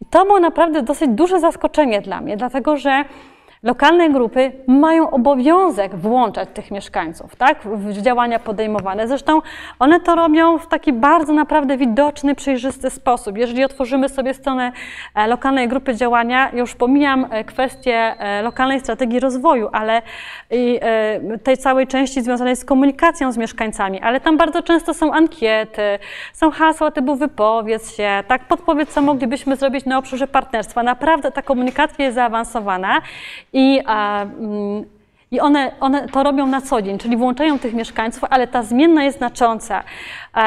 I to było naprawdę dosyć duże zaskoczenie dla mnie, dlatego że Lokalne grupy mają obowiązek włączać tych mieszkańców tak, w działania podejmowane. Zresztą one to robią w taki bardzo naprawdę widoczny, przejrzysty sposób. Jeżeli otworzymy sobie stronę e, lokalnej grupy działania, już pomijam e, kwestię e, lokalnej strategii rozwoju, ale i tej całej części związanej z komunikacją z mieszkańcami, ale tam bardzo często są ankiety, są hasła typu wypowiedz się, tak, podpowiedz, co moglibyśmy zrobić na obszarze partnerstwa. Naprawdę ta komunikacja jest zaawansowana i, mm, i one, one to robią na co dzień, czyli włączają tych mieszkańców, ale ta zmienna jest znacząca.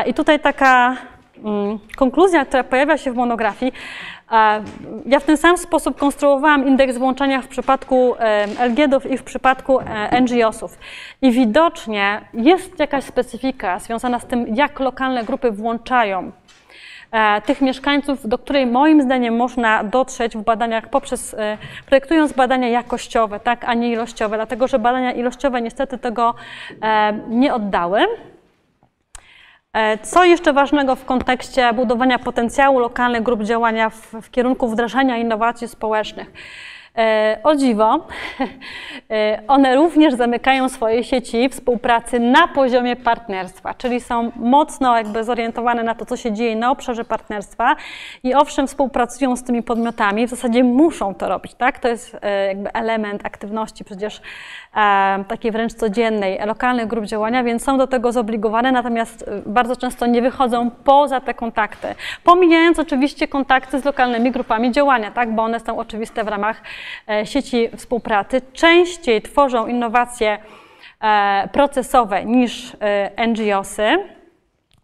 I tutaj taka mm, konkluzja, która pojawia się w monografii, ja w ten sam sposób konstruowałam indeks włączania w przypadku LGD-ów i w przypadku e, NGO-sów. I widocznie jest jakaś specyfika związana z tym, jak lokalne grupy włączają tych mieszkańców, do której moim zdaniem można dotrzeć w badaniach poprzez, e, projektując badania jakościowe, tak, a nie ilościowe, dlatego że badania ilościowe niestety tego e, nie oddały. Co jeszcze ważnego w kontekście budowania potencjału lokalnych grup działania w, w kierunku wdrażania innowacji społecznych? E, o dziwo, [laughs] e, one również zamykają swoje sieci współpracy na poziomie partnerstwa, czyli są mocno jakby zorientowane na to, co się dzieje na obszarze partnerstwa i owszem współpracują z tymi podmiotami, w zasadzie muszą to robić, tak? To jest e, jakby element aktywności przecież takiej wręcz codziennej lokalnych grup działania, więc są do tego zobligowane, natomiast bardzo często nie wychodzą poza te kontakty, pomijając oczywiście kontakty z lokalnymi grupami działania, tak? Bo one są oczywiste w ramach sieci współpracy częściej tworzą innowacje e, procesowe niż e, NGOsy.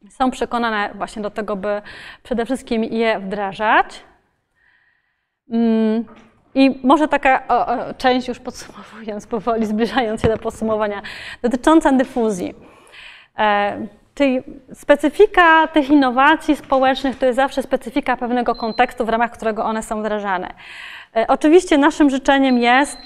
Są przekonane właśnie do tego, by przede wszystkim je wdrażać. Mm, I może taka o, o, część, już podsumowując [laughs] powoli, zbliżając się do podsumowania, dotycząca dyfuzji. E, czyli specyfika tych innowacji społecznych to jest zawsze specyfika pewnego kontekstu, w ramach którego one są wdrażane. E, oczywiście naszym życzeniem jest,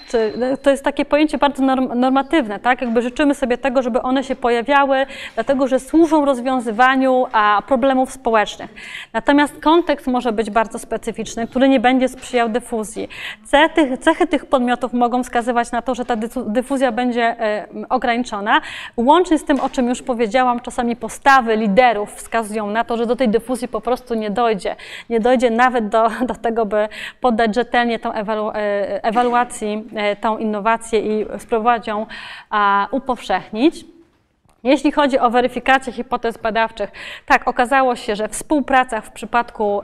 to jest takie pojęcie bardzo normatywne, tak? Jakby życzymy sobie tego, żeby one się pojawiały, dlatego że służą rozwiązywaniu problemów społecznych. Natomiast kontekst może być bardzo specyficzny, który nie będzie sprzyjał dyfuzji. Cechy, cechy tych podmiotów mogą wskazywać na to, że ta dyfuzja będzie e, ograniczona. Łącznie z tym, o czym już powiedziałam, czasami postawy liderów wskazują na to, że do tej dyfuzji po prostu nie dojdzie. Nie dojdzie nawet do, do tego, by poddać rzetelnie tą ewalu e, ewaluacji, e, tą innowację i spróbować ją upowszechnić. Jeśli chodzi o weryfikację hipotez badawczych, tak, okazało się, że współpraca w przypadku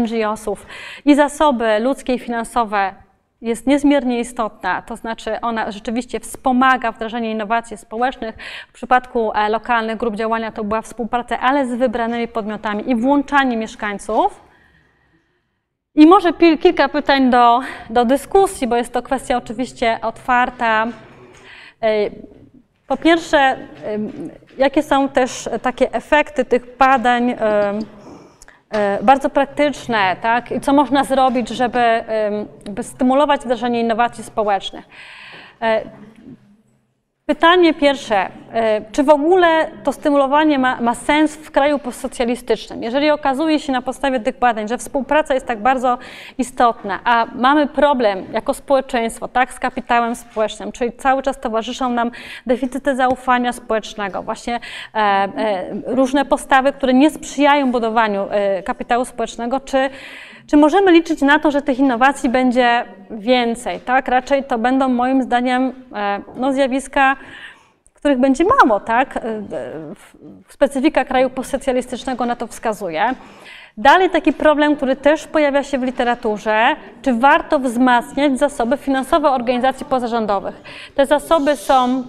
NGO-sów i zasoby ludzkie i finansowe jest niezmiernie istotna, to znaczy ona rzeczywiście wspomaga wdrażanie innowacji społecznych. W przypadku e, lokalnych grup działania to była współpraca, ale z wybranymi podmiotami i włączanie mieszkańców. I może kilka pytań do, do dyskusji, bo jest to kwestia oczywiście otwarta. E, po pierwsze, jakie są też takie efekty tych badań e, bardzo praktyczne, tak? I co można zrobić, żeby, żeby stymulować wdrażanie innowacji społecznych? Pytanie pierwsze, e, czy w ogóle to stymulowanie ma, ma, sens w kraju postsocjalistycznym? Jeżeli okazuje się na podstawie tych badań, że współpraca jest tak bardzo istotna, a mamy problem jako społeczeństwo, tak, z kapitałem społecznym, czyli cały czas towarzyszą nam deficyty zaufania społecznego, właśnie e, e, różne postawy, które nie sprzyjają budowaniu e, kapitału społecznego, czy czy możemy liczyć na to, że tych innowacji będzie więcej? Tak? Raczej to będą moim zdaniem e, no, zjawiska, których będzie mało. Tak? E, specyfika kraju postsocjalistycznego na to wskazuje. Dalej taki problem, który też pojawia się w literaturze, czy warto wzmacniać zasoby finansowe organizacji pozarządowych. Te zasoby są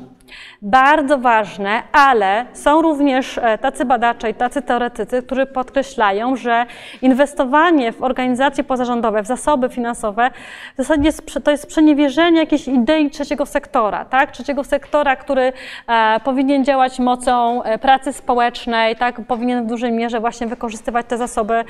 bardzo ważne, ale są również e, tacy badacze i tacy teoretycy, którzy podkreślają, że inwestowanie w organizacje pozarządowe, w zasoby finansowe, w zasadzie to jest przeniewierzenie jakiejś idei trzeciego sektora, tak? Trzeciego sektora, który e, powinien działać mocą e, pracy społecznej, tak? Powinien w dużej mierze właśnie wykorzystywać te zasoby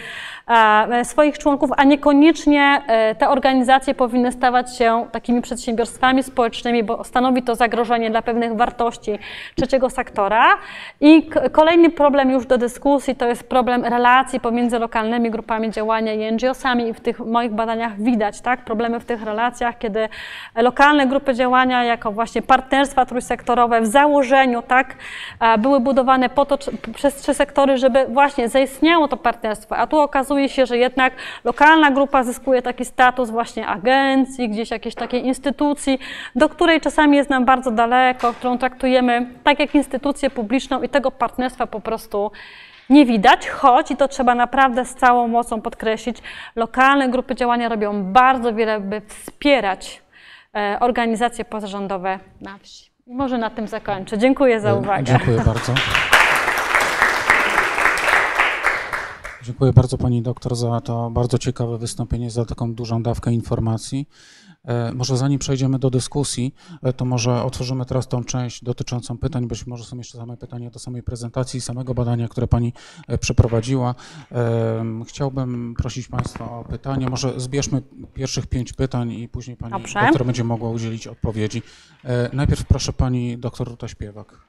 swoich członków, a niekoniecznie te organizacje powinny stawać się takimi przedsiębiorstwami społecznymi, bo stanowi to zagrożenie dla pewnych innych wartości trzeciego sektora. I kolejny problem już do dyskusji to jest problem relacji pomiędzy lokalnymi grupami działania i NGO-sami i w tych moich badaniach widać tak, problemy w tych relacjach, kiedy lokalne grupy działania jako właśnie partnerstwa trójsektorowe w założeniu tak, e, były budowane po to, przez trzy sektory, żeby właśnie zaistniało to partnerstwo, a tu okazuje się, że jednak lokalna grupa zyskuje taki status właśnie agencji, gdzieś jakiejś takiej instytucji, do której czasami jest nam bardzo daleko, którą traktujemy tak jak instytucję publiczną i tego partnerstwa po prostu nie widać, choć i to trzeba naprawdę z całą mocą podkreślić, lokalne grupy działania robią bardzo wiele, by wspierać e, organizacje pozarządowe na wsi. Może na tym zakończę. Dziękuję za uwagę. Dziękuję bardzo. Dziękuję bardzo Pani doktor za to bardzo ciekawe wystąpienie, za taką dużą dawkę informacji. E, Może zanim przejdziemy do dyskusji, e, to może otworzymy teraz tą część dotyczącą pytań. Być może są jeszcze same pytania do samej prezentacji samego badania, które Pani e, przeprowadziła. Chciałbym prosić Państwa o pytania. Może zbierzmy pierwszych pięć pytań i później Pani Dobrze. doktor będzie mogła udzielić odpowiedzi. Najpierw proszę Pani doktor Ruta Śpiewak.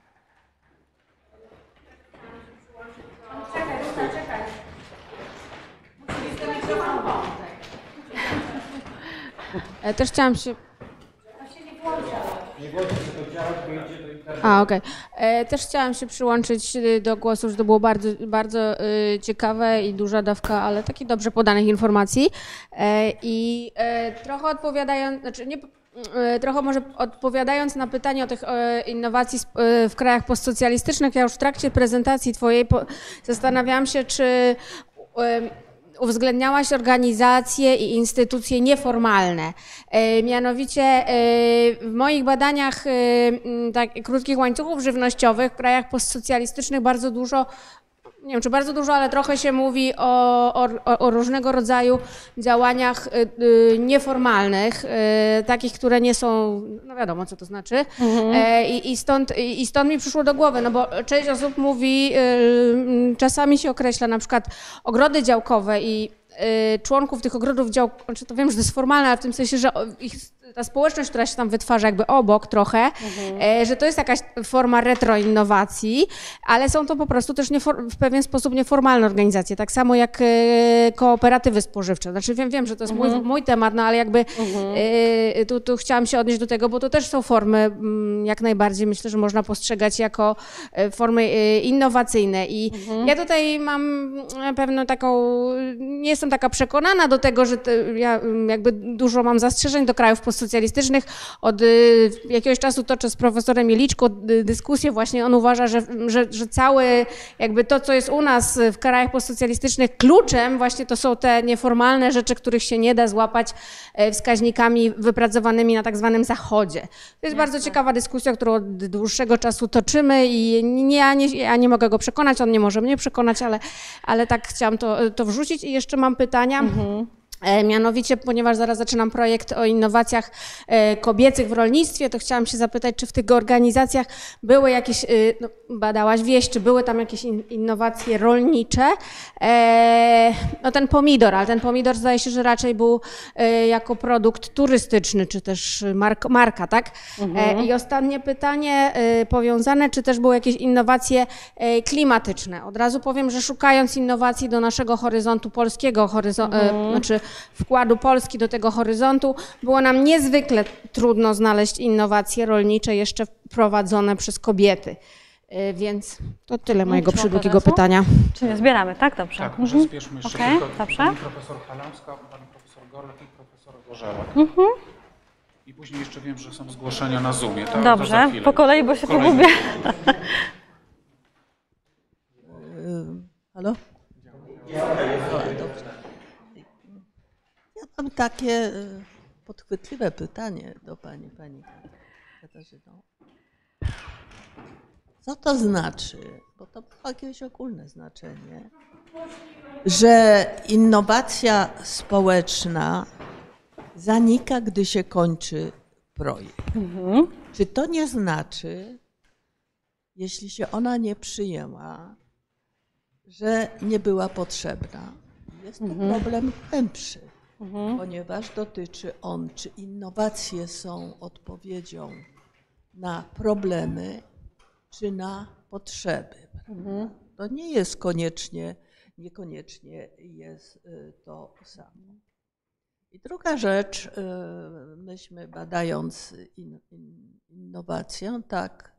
E, Też chciałam się. A, okej. E, Też chciałam się przyłączyć y, do głosu, że to było bardzo, bardzo ciekawe i duża dawka, ale takich dobrze podanych informacji. E, I e, trochę odpowiadając, znaczy nie, e, trochę może odpowiadając na pytanie o tych e, innowacji e, w krajach postsocjalistycznych, ja już w trakcie prezentacji twojej zastanawiałam się, czy uwzględniałaś organizacje i instytucje nieformalne. E, Mianowicie e, w moich badaniach e, tak, krótkich łańcuchów żywnościowych w krajach postsocjalistycznych bardzo dużo nie wiem, czy bardzo dużo, ale trochę się mówi o, o, o różnego rodzaju działaniach y, y, nieformalnych, y, takich, które nie są, no wiadomo, co to znaczy. E, i, stąd, i, stąd mi przyszło do głowy, no bo część osób mówi, y, czasami się określa na przykład ogrody działkowe i y, członków tych ogrodów działkowych, znaczy to wiem, że to jest formalne, ale w tym sensie, że ich, ta społeczność, która się tam wytwarza jakby obok trochę, e, że to jest jakaś forma retroinnowacji, ale są to po prostu też w pewien sposób nieformalne organizacje, tak samo jak e, kooperatywy spożywcze. Znaczy wiem, wiem, że to jest mój, mój temat, no ale jakby e, tu, tu chciałam się odnieść do tego, bo to też są formy mm, jak najbardziej, myślę, że można postrzegać jako formy innowacyjne. I ja tutaj mam pewną taką, nie jestem taka przekonana do tego, że te, ja mm, jakby dużo mam zastrzeżeń do krajów postsocjalistycznych. Od y, jakiegoś czasu toczę z profesorem Jeliczko y, dyskusję, właśnie on uważa, że, że, że całe jakby to, co jest u nas w krajach postsocjalistycznych kluczem, właśnie to są te nieformalne rzeczy, których się nie da złapać e, wskaźnikami wypracowanymi na tak zwanym zachodzie. To jest bardzo ciekawa dyskusja, którą od dłuższego czasu toczymy i nie, ja, nie, ja nie mogę go przekonać, on nie może mnie przekonać, ale, ale tak chciałam to, to wrzucić. I jeszcze mam pytania. E, Mianowicie, ponieważ zaraz zaczynam projekt o innowacjach e, kobiecych w rolnictwie, to chciałam się zapytać, czy w tych organizacjach były jakieś, e, no, badałaś wieś, czy były tam jakieś in- innowacje rolnicze? E, No ten pomidor, ale ten pomidor zdaje się, że raczej był e, jako produkt turystyczny, czy też mark, marka, tak? E, I ostatnie pytanie e, powiązane, czy też były jakieś innowacje e, klimatyczne? Od razu powiem, że szukając innowacji do naszego horyzontu polskiego, horyzon, e, znaczy wkładu Polski do tego horyzontu, było nam niezwykle trudno znaleźć innowacje rolnicze jeszcze prowadzone przez kobiety. E, Więc to tyle mojego przydługiego pytania. Czy nie zbieramy, tak? Dobrze. Tak, może Mhm. zbierzmy jeszcze Okej, tylko dobrze. pani profesor Halamska, pani profesor Gorek i profesor Gorzela. I później jeszcze wiem, że są zgłoszenia na Zoomie. To, za Dobrze, po kolei, bo się Kolejny. pogubię. Halo? Mam takie e, podchwytliwe pytanie do Pani, Pani Katarzyno. Co to znaczy, bo to ma jakieś ogólne znaczenie, że innowacja społeczna zanika, gdy się kończy projekt? Czy to nie znaczy, jeśli się ona nie przyjęła, że nie była potrzebna. Jest to problem głębszy, ponieważ dotyczy on, czy innowacje są odpowiedzią na problemy czy na potrzeby. prawda? To nie jest koniecznie, niekoniecznie jest y, to samo. I druga rzecz, y, myśmy badając in, in, innowację, tak,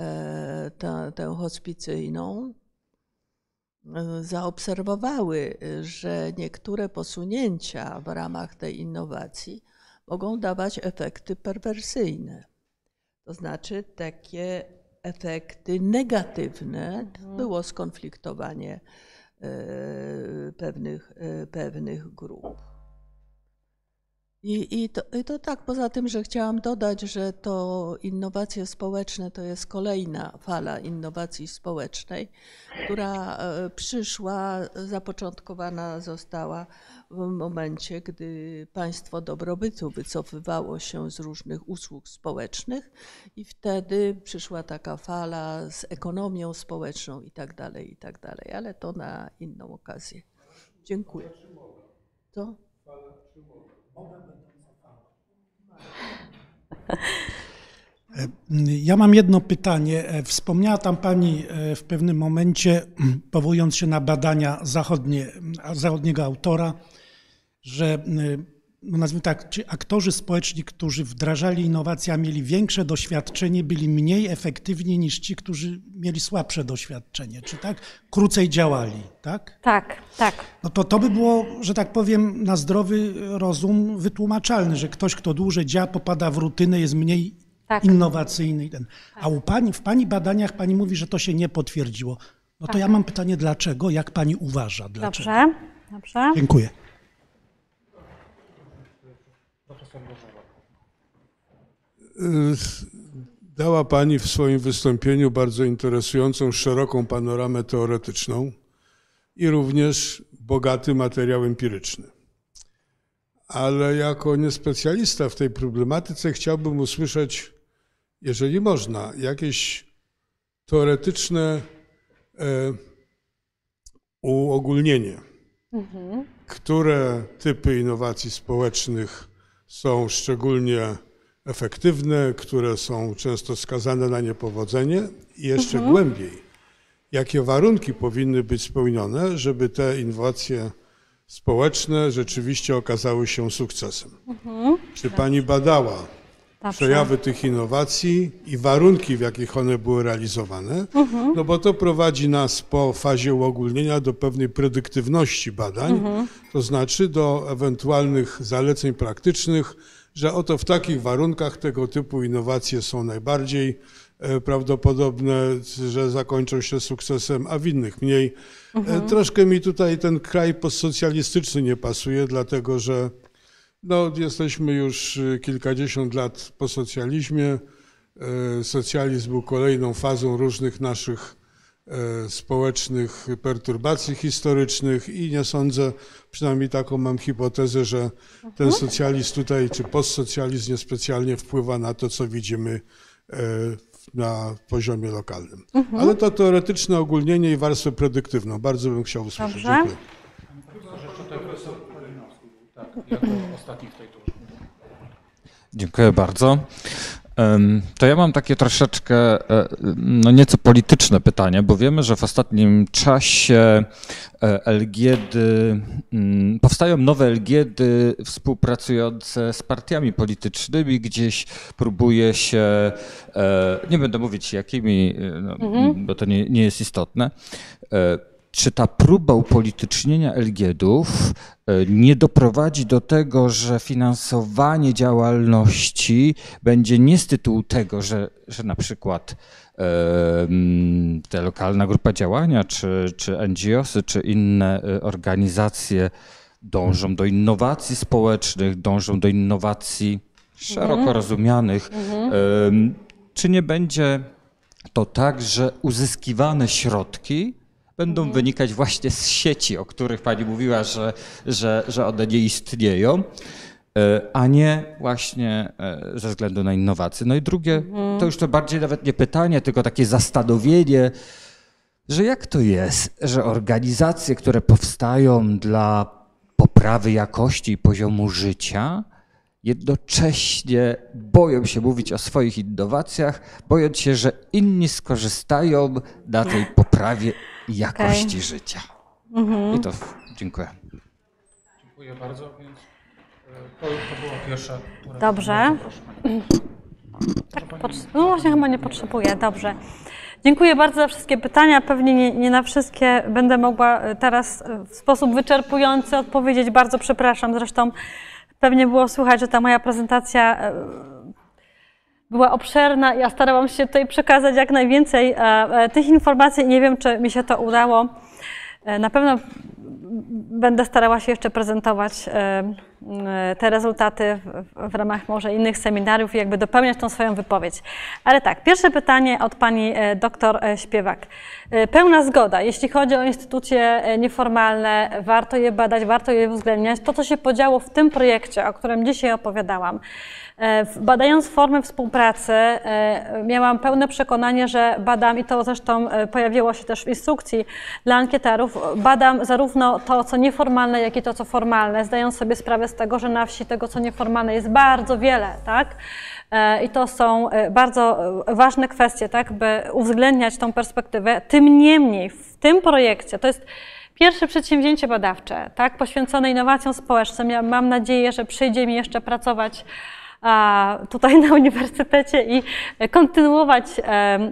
e, tę, hospicyjną, zaobserwowały, że niektóre posunięcia w ramach tej innowacji mogą dawać efekty perwersyjne. To znaczy takie efekty negatywne. Było skonfliktowanie e, pewnych, e, pewnych grup. I, i, to, I to tak, poza tym, że chciałam dodać, że to innowacje społeczne to jest kolejna fala innowacji społecznej, która e, przyszła, zapoczątkowana została w momencie, gdy państwo dobrobytu wycofywało się z różnych usług społecznych i wtedy przyszła taka fala z ekonomią społeczną i tak dalej, i tak dalej, ale to na inną okazję. Dziękuję. To? Ja mam jedno pytanie. E, Wspomniała tam Pani e, w pewnym momencie, [clears throat] powołując się na badania zachodnie, zachodniego autora, że no nazwijmy tak, ci aktorzy społeczni, którzy wdrażali innowacje, a mieli większe doświadczenie, byli mniej efektywni niż ci, którzy mieli słabsze doświadczenie, czy tak? Krócej działali, tak? Tak, tak. No to to by było, że tak powiem, na zdrowy rozum wytłumaczalne, że ktoś, kto dłużej działa, popada w rutynę, jest mniej Tak. innowacyjny. Ten. A u pani, w pani badaniach pani mówi, że to się nie potwierdziło. No to ja mam pytanie, dlaczego? Jak pani uważa? Dlaczego? Dobrze, dobrze. Dziękuję. Dała Pani w swoim wystąpieniu bardzo interesującą, szeroką panoramę teoretyczną i również bogaty materiał empiryczny. Ale jako niespecjalista w tej problematyce chciałbym usłyszeć, jeżeli można, jakieś teoretyczne e, uogólnienie, które typy innowacji społecznych są szczególnie efektywne, które są często skazane na niepowodzenie i jeszcze głębiej, jakie warunki powinny być spełnione, żeby te innowacje społeczne rzeczywiście okazały się sukcesem. Czy pani badała Dobrze. przejawy tych innowacji i warunki, w jakich one były realizowane, no bo to prowadzi nas po fazie uogólnienia do pewnej predyktywności badań, to znaczy do ewentualnych zaleceń praktycznych, że oto w takich warunkach tego typu innowacje są najbardziej e, prawdopodobne, że zakończą się sukcesem, a w innych mniej. E, Troszkę mi tutaj ten kraj postsocjalistyczny nie pasuje, dlatego że no, jesteśmy już y, kilkadziesiąt lat po socjalizmie. E, Socjalizm był kolejną fazą różnych naszych e, społecznych perturbacji historycznych i nie sądzę, przynajmniej taką mam hipotezę, że ten socjalizm tutaj, czy postsocjalizm niespecjalnie wpływa na to, co widzimy e, na poziomie lokalnym. Ale to teoretyczne ogólnienie i warstwę predyktywną. Bardzo bym chciał usłyszeć. Dobrze. Dziękuję. Jako ostatni w tej turze. Dziękuję bardzo. To ja mam takie troszeczkę, e, no nieco polityczne pytanie, bo wiemy, że w ostatnim czasie e, Elgiedy, mm, powstają nowe Elgiedy współpracujące z partiami politycznymi, gdzieś próbuje się, e, nie będę mówić jakimi, no, bo to nie, nie jest istotne, czy ta próba upolitycznienia Elgiedów e, nie doprowadzi do tego, że finansowanie działalności będzie nie z tytułu tego, że, że na przykład ta lokalna grupa działania, czy, czy NGOsy, czy inne e, organizacje dążą do innowacji społecznych, dążą do innowacji szeroko rozumianych, em, czy nie będzie to tak, że uzyskiwane środki będą wynikać właśnie z sieci, o których pani mówiła, że, że, że one nie istnieją, e, a nie właśnie e, ze względu na innowacje. No i drugie, to już to bardziej nawet nie pytanie, tylko takie zastanowienie, że jak to jest, że organizacje, które powstają dla poprawy jakości i poziomu życia, jednocześnie boją się mówić o swoich innowacjach, bojąc się, że inni skorzystają na tej poprawie jakości życia. I to dziękuję. Dziękuję bardzo, więc e, to, to była pierwsza tura. Dobrze. Proszę. Tak, no właśnie chyba nie potrzebuję, dobrze. Dziękuję bardzo za wszystkie pytania. Pewnie nie, nie na wszystkie będę mogła e, teraz e, w sposób wyczerpujący odpowiedzieć. Bardzo przepraszam. Zresztą pewnie było słychać, że ta moja prezentacja e, była obszerna. Ja starałam się tutaj przekazać jak najwięcej tych informacji. Nie wiem, czy mi się to udało. E, Na pewno będę starała się jeszcze prezentować e, e, te rezultaty w, ramach może innych seminariów i jakby dopełniać tą swoją wypowiedź. Ale tak, pierwsze pytanie od pani doktor Śpiewak. Pełna zgoda, jeśli chodzi o instytucje nieformalne, warto je badać, warto je uwzględniać. To, co się podziało w tym projekcie, o którym dzisiaj opowiadałam, Badając formy współpracy, e, miałam pełne przekonanie, że badam, i to zresztą e, pojawiło się też w instrukcji dla ankietarów, badam zarówno to, co nieformalne, jak i to, co formalne, zdając sobie sprawę z tego, że na wsi tego, co nieformalne jest bardzo wiele, tak? E, I to są e, bardzo e, ważne kwestie, tak, by uwzględniać tą perspektywę. Tym niemniej w tym projekcie to jest Pierwsze przedsięwzięcie badawcze, tak, poświęcone innowacjom społecznym. Ja mam nadzieję, że przyjdzie mi jeszcze pracować tutaj na uniwersytecie i kontynuować e,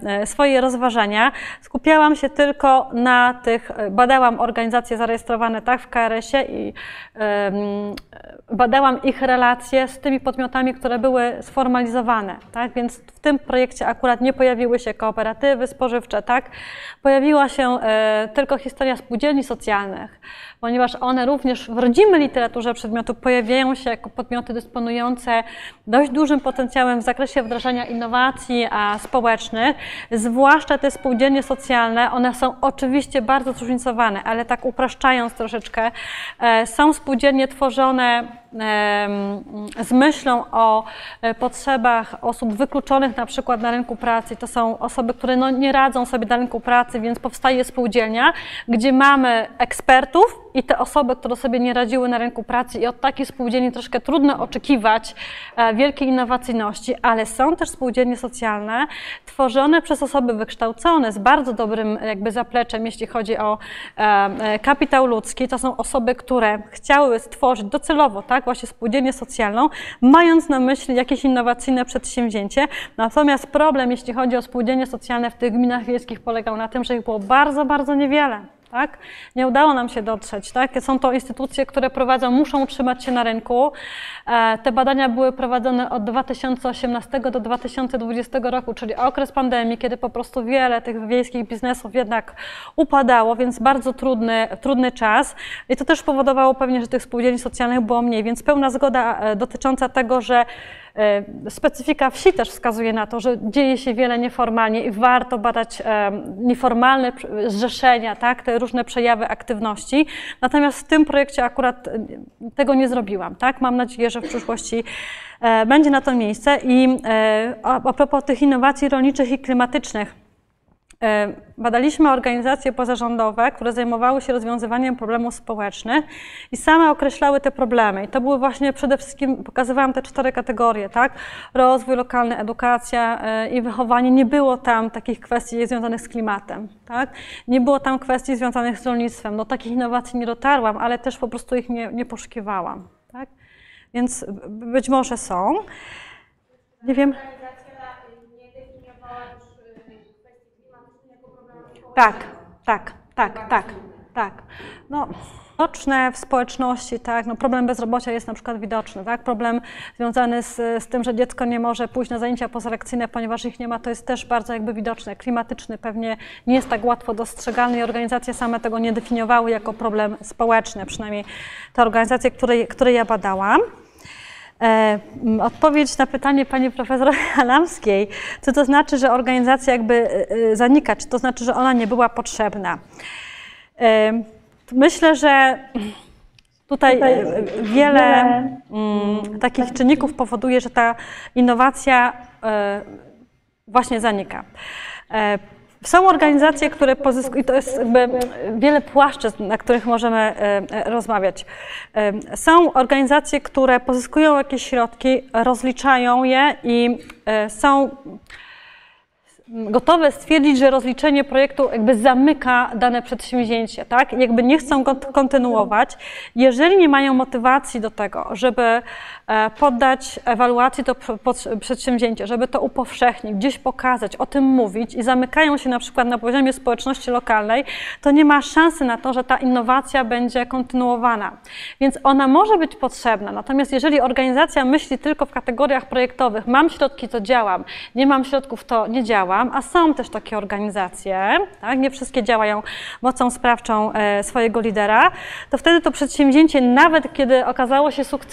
e, swoje rozważania. Skupiałam się tylko na tych, e, badałam organizacje zarejestrowane tak w KRS-ie i em, badałam ich relacje z tymi podmiotami, które były sformalizowane, tak? Więc w tym projekcie akurat nie pojawiły się kooperatywy spożywcze, tak? Pojawiła się e, tylko historia spółdzielni socjalnych, ponieważ one również w rodzimej literaturze przedmiotów pojawiają się jako podmioty dysponujące dość dużym potencjałem w zakresie wdrażania innowacji społecznych, zwłaszcza te spółdzielnie socjalne, one są oczywiście bardzo zróżnicowane, ale tak upraszczając troszeczkę, e, są spółdzielnie tworzone z myślą o e, potrzebach osób wykluczonych na przykład na rynku pracy. To są osoby, które no, nie radzą sobie na rynku pracy, więc powstaje spółdzielnia, gdzie mamy ekspertów i te osoby, które sobie nie radziły na rynku pracy i od takiej spółdzielni troszkę trudno oczekiwać e, wielkiej innowacyjności, ale są też spółdzielnie socjalne tworzone przez osoby wykształcone z bardzo dobrym jakby zapleczem, jeśli chodzi o e, kapitał ludzki. To są osoby, które chciały stworzyć docelowo, tak, właśnie spółdzielnię socjalną, mając na myśli jakieś innowacyjne przedsięwzięcie. Natomiast problem, jeśli chodzi o spółdzielnie socjalne w tych gminach wiejskich polegał na tym, że ich było bardzo, bardzo niewiele. Tak? Nie udało nam się dotrzeć. Tak? Są to instytucje, które prowadzą, muszą utrzymać się na rynku. E, Te badania były prowadzone od 2018 do 2020 roku, czyli okres pandemii, kiedy po prostu wiele tych wiejskich biznesów jednak upadało, więc bardzo trudny, trudny czas. I to też powodowało pewnie, że tych spółdzielni socjalnych było mniej, więc pełna zgoda e, dotycząca tego, że specyfika wsi też wskazuje na to, że dzieje się wiele nieformalnie i warto badać e, nieformalne zrzeszenia, tak, te różne przejawy aktywności. Natomiast w tym projekcie akurat e, tego nie zrobiłam. Tak? Mam nadzieję, że w przyszłości e, będzie na to miejsce. I e, a, propos tych innowacji rolniczych i klimatycznych, E, Badaliśmy organizacje pozarządowe, które zajmowały się rozwiązywaniem problemów społecznych i same określały te problemy. I to były właśnie przede wszystkim, pokazywałam te cztery kategorie, tak? Rozwój lokalny, edukacja e, i wychowanie. Nie było tam takich kwestii związanych z klimatem, tak? Nie było tam kwestii związanych z rolnictwem. Do takich innowacji nie dotarłam, ale też po prostu ich nie, nie poszukiwałam, tak? Więc być może są. Nie wiem. Tak, tak, tak, tak, tak. No, widoczne w społeczności, tak, no problem bezrobocia jest na przykład widoczny, tak, problem związany z, z tym, że dziecko nie może pójść na zajęcia pozalekcyjne, ponieważ ich nie ma, to jest też bardzo jakby widoczne. Klimatyczny pewnie nie jest tak łatwo dostrzegalny i organizacje same tego nie definiowały jako problem społeczny, przynajmniej te organizacje, które, które ja badałam. E, Odpowiedź na pytanie pani profesor [laughs] Halamskiej, co to znaczy, że organizacja jakby e, e, zanika, czy to znaczy, że ona nie była potrzebna. Myślę, że tutaj wiele mm, takich czynników powoduje, że ta innowacja właśnie zanika. Są organizacje, które pozyskują, i to jest jakby wiele płaszczyzn, na których możemy e, e, rozmawiać. E, Są organizacje, które pozyskują jakieś środki, rozliczają je i są gotowe stwierdzić, że rozliczenie projektu jakby zamyka dane przedsięwzięcie, tak? Jakby nie chcą kontynuować. Jeżeli nie mają motywacji do tego, żeby poddać ewaluacji to przedsięwzięcie, żeby to upowszechnić, gdzieś pokazać, o tym mówić i zamykają się na przykład na poziomie społeczności lokalnej, to nie ma szansy na to, że ta innowacja będzie kontynuowana. Więc ona może być potrzebna, natomiast jeżeli organizacja myśli tylko w kategoriach projektowych, mam środki, to działam, nie mam środków, to nie działam, a są też takie organizacje, tak? nie wszystkie działają mocą sprawczą e, swojego lidera, to wtedy to przedsięwzięcie, nawet kiedy okazało się sukcesem,